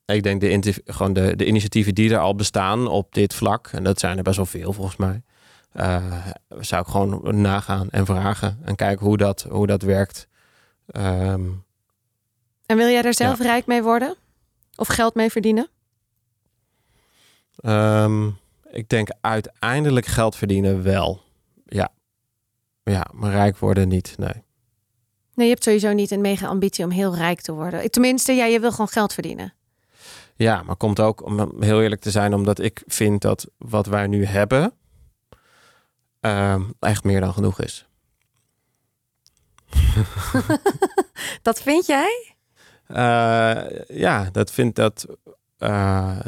Ik denk de, gewoon de, de initiatieven die er al bestaan op dit vlak, en dat zijn er best wel veel volgens mij, eh, zou ik gewoon nagaan en vragen en kijken hoe dat, hoe dat werkt. Ehm, En wil jij daar zelf rijk mee worden? Of geld mee verdienen? ehm, ik denk uiteindelijk geld verdienen wel. Ja. Ja, maar rijk worden niet. Nee. Nee, je hebt sowieso niet een mega ambitie om heel rijk te worden. Tenminste, ja, je wil gewoon geld verdienen. Ja, maar komt ook, om heel eerlijk te zijn, omdat ik vind dat wat wij nu hebben ehm, echt meer dan genoeg is. <laughs> Dat vind jij? Eh, ja, dat vind dat. eh,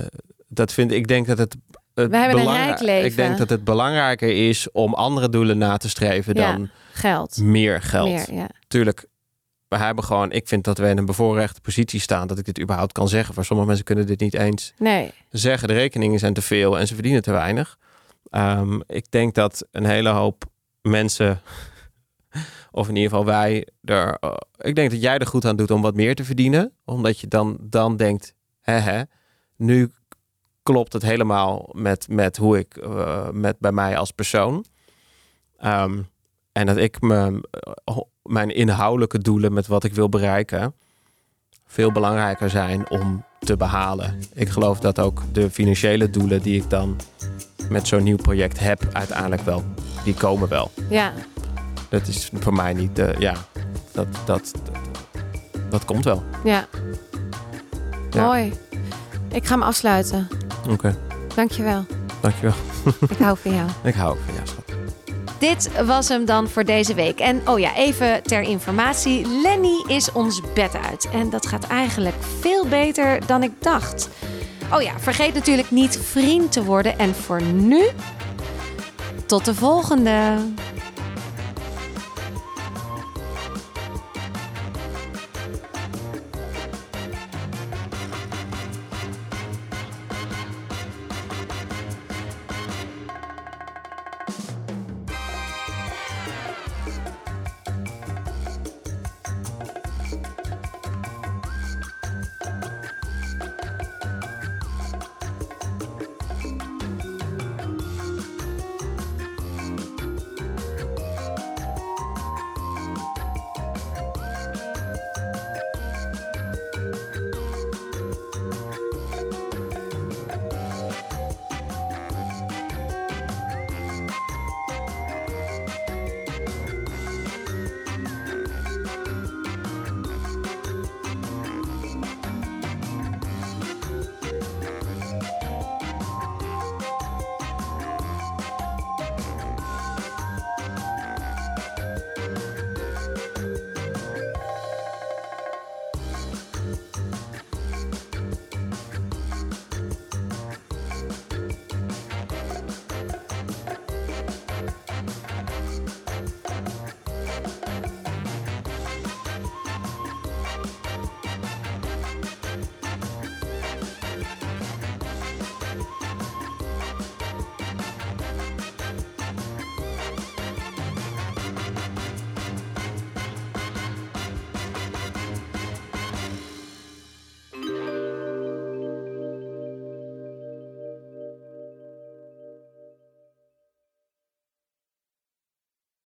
dat vind ik denk dat het. Het We hebben een rijk leven. Ik denk dat het belangrijker is om andere doelen na te streven Ja. dan Geld. meer geld. Meer, ja. Tuurlijk, we hebben gewoon. Ik vind dat we in een bevoorrechte positie staan dat ik dit überhaupt kan zeggen. Voor sommige mensen kunnen dit niet eens Nee. zeggen. De rekeningen zijn te veel en ze verdienen te weinig. Ehm, ik denk dat een hele hoop mensen, <laughs> of in ieder geval wij, er, eh, ik denk dat jij er goed aan doet om wat meer te verdienen. Omdat je dan, dan denkt, hè, nu klopt het helemaal met, met hoe ik, eh, met bij mij als persoon. Ehm, en dat ik me, eh, mijn inhoudelijke doelen met wat ik wil bereiken, veel belangrijker zijn om te behalen. Ik geloof dat ook de financiële doelen die ik dan met zo'n nieuw project heb, uiteindelijk wel, die komen wel. Ja. Dat is voor mij niet, de ja, dat, dat, dat, dat komt wel. Ja. Ja. Mooi. Ik ga hem afsluiten. Oké, Dankjewel. dankjewel. <laughs> Ik hou van jou. Ik hou van jou, schat. Dit was hem dan voor deze week. En oh ja, even ter informatie. Lenny is ons bed uit. En dat gaat eigenlijk veel beter dan ik dacht. Oh ja, vergeet natuurlijk niet vriend te worden. En voor nu, tot de volgende.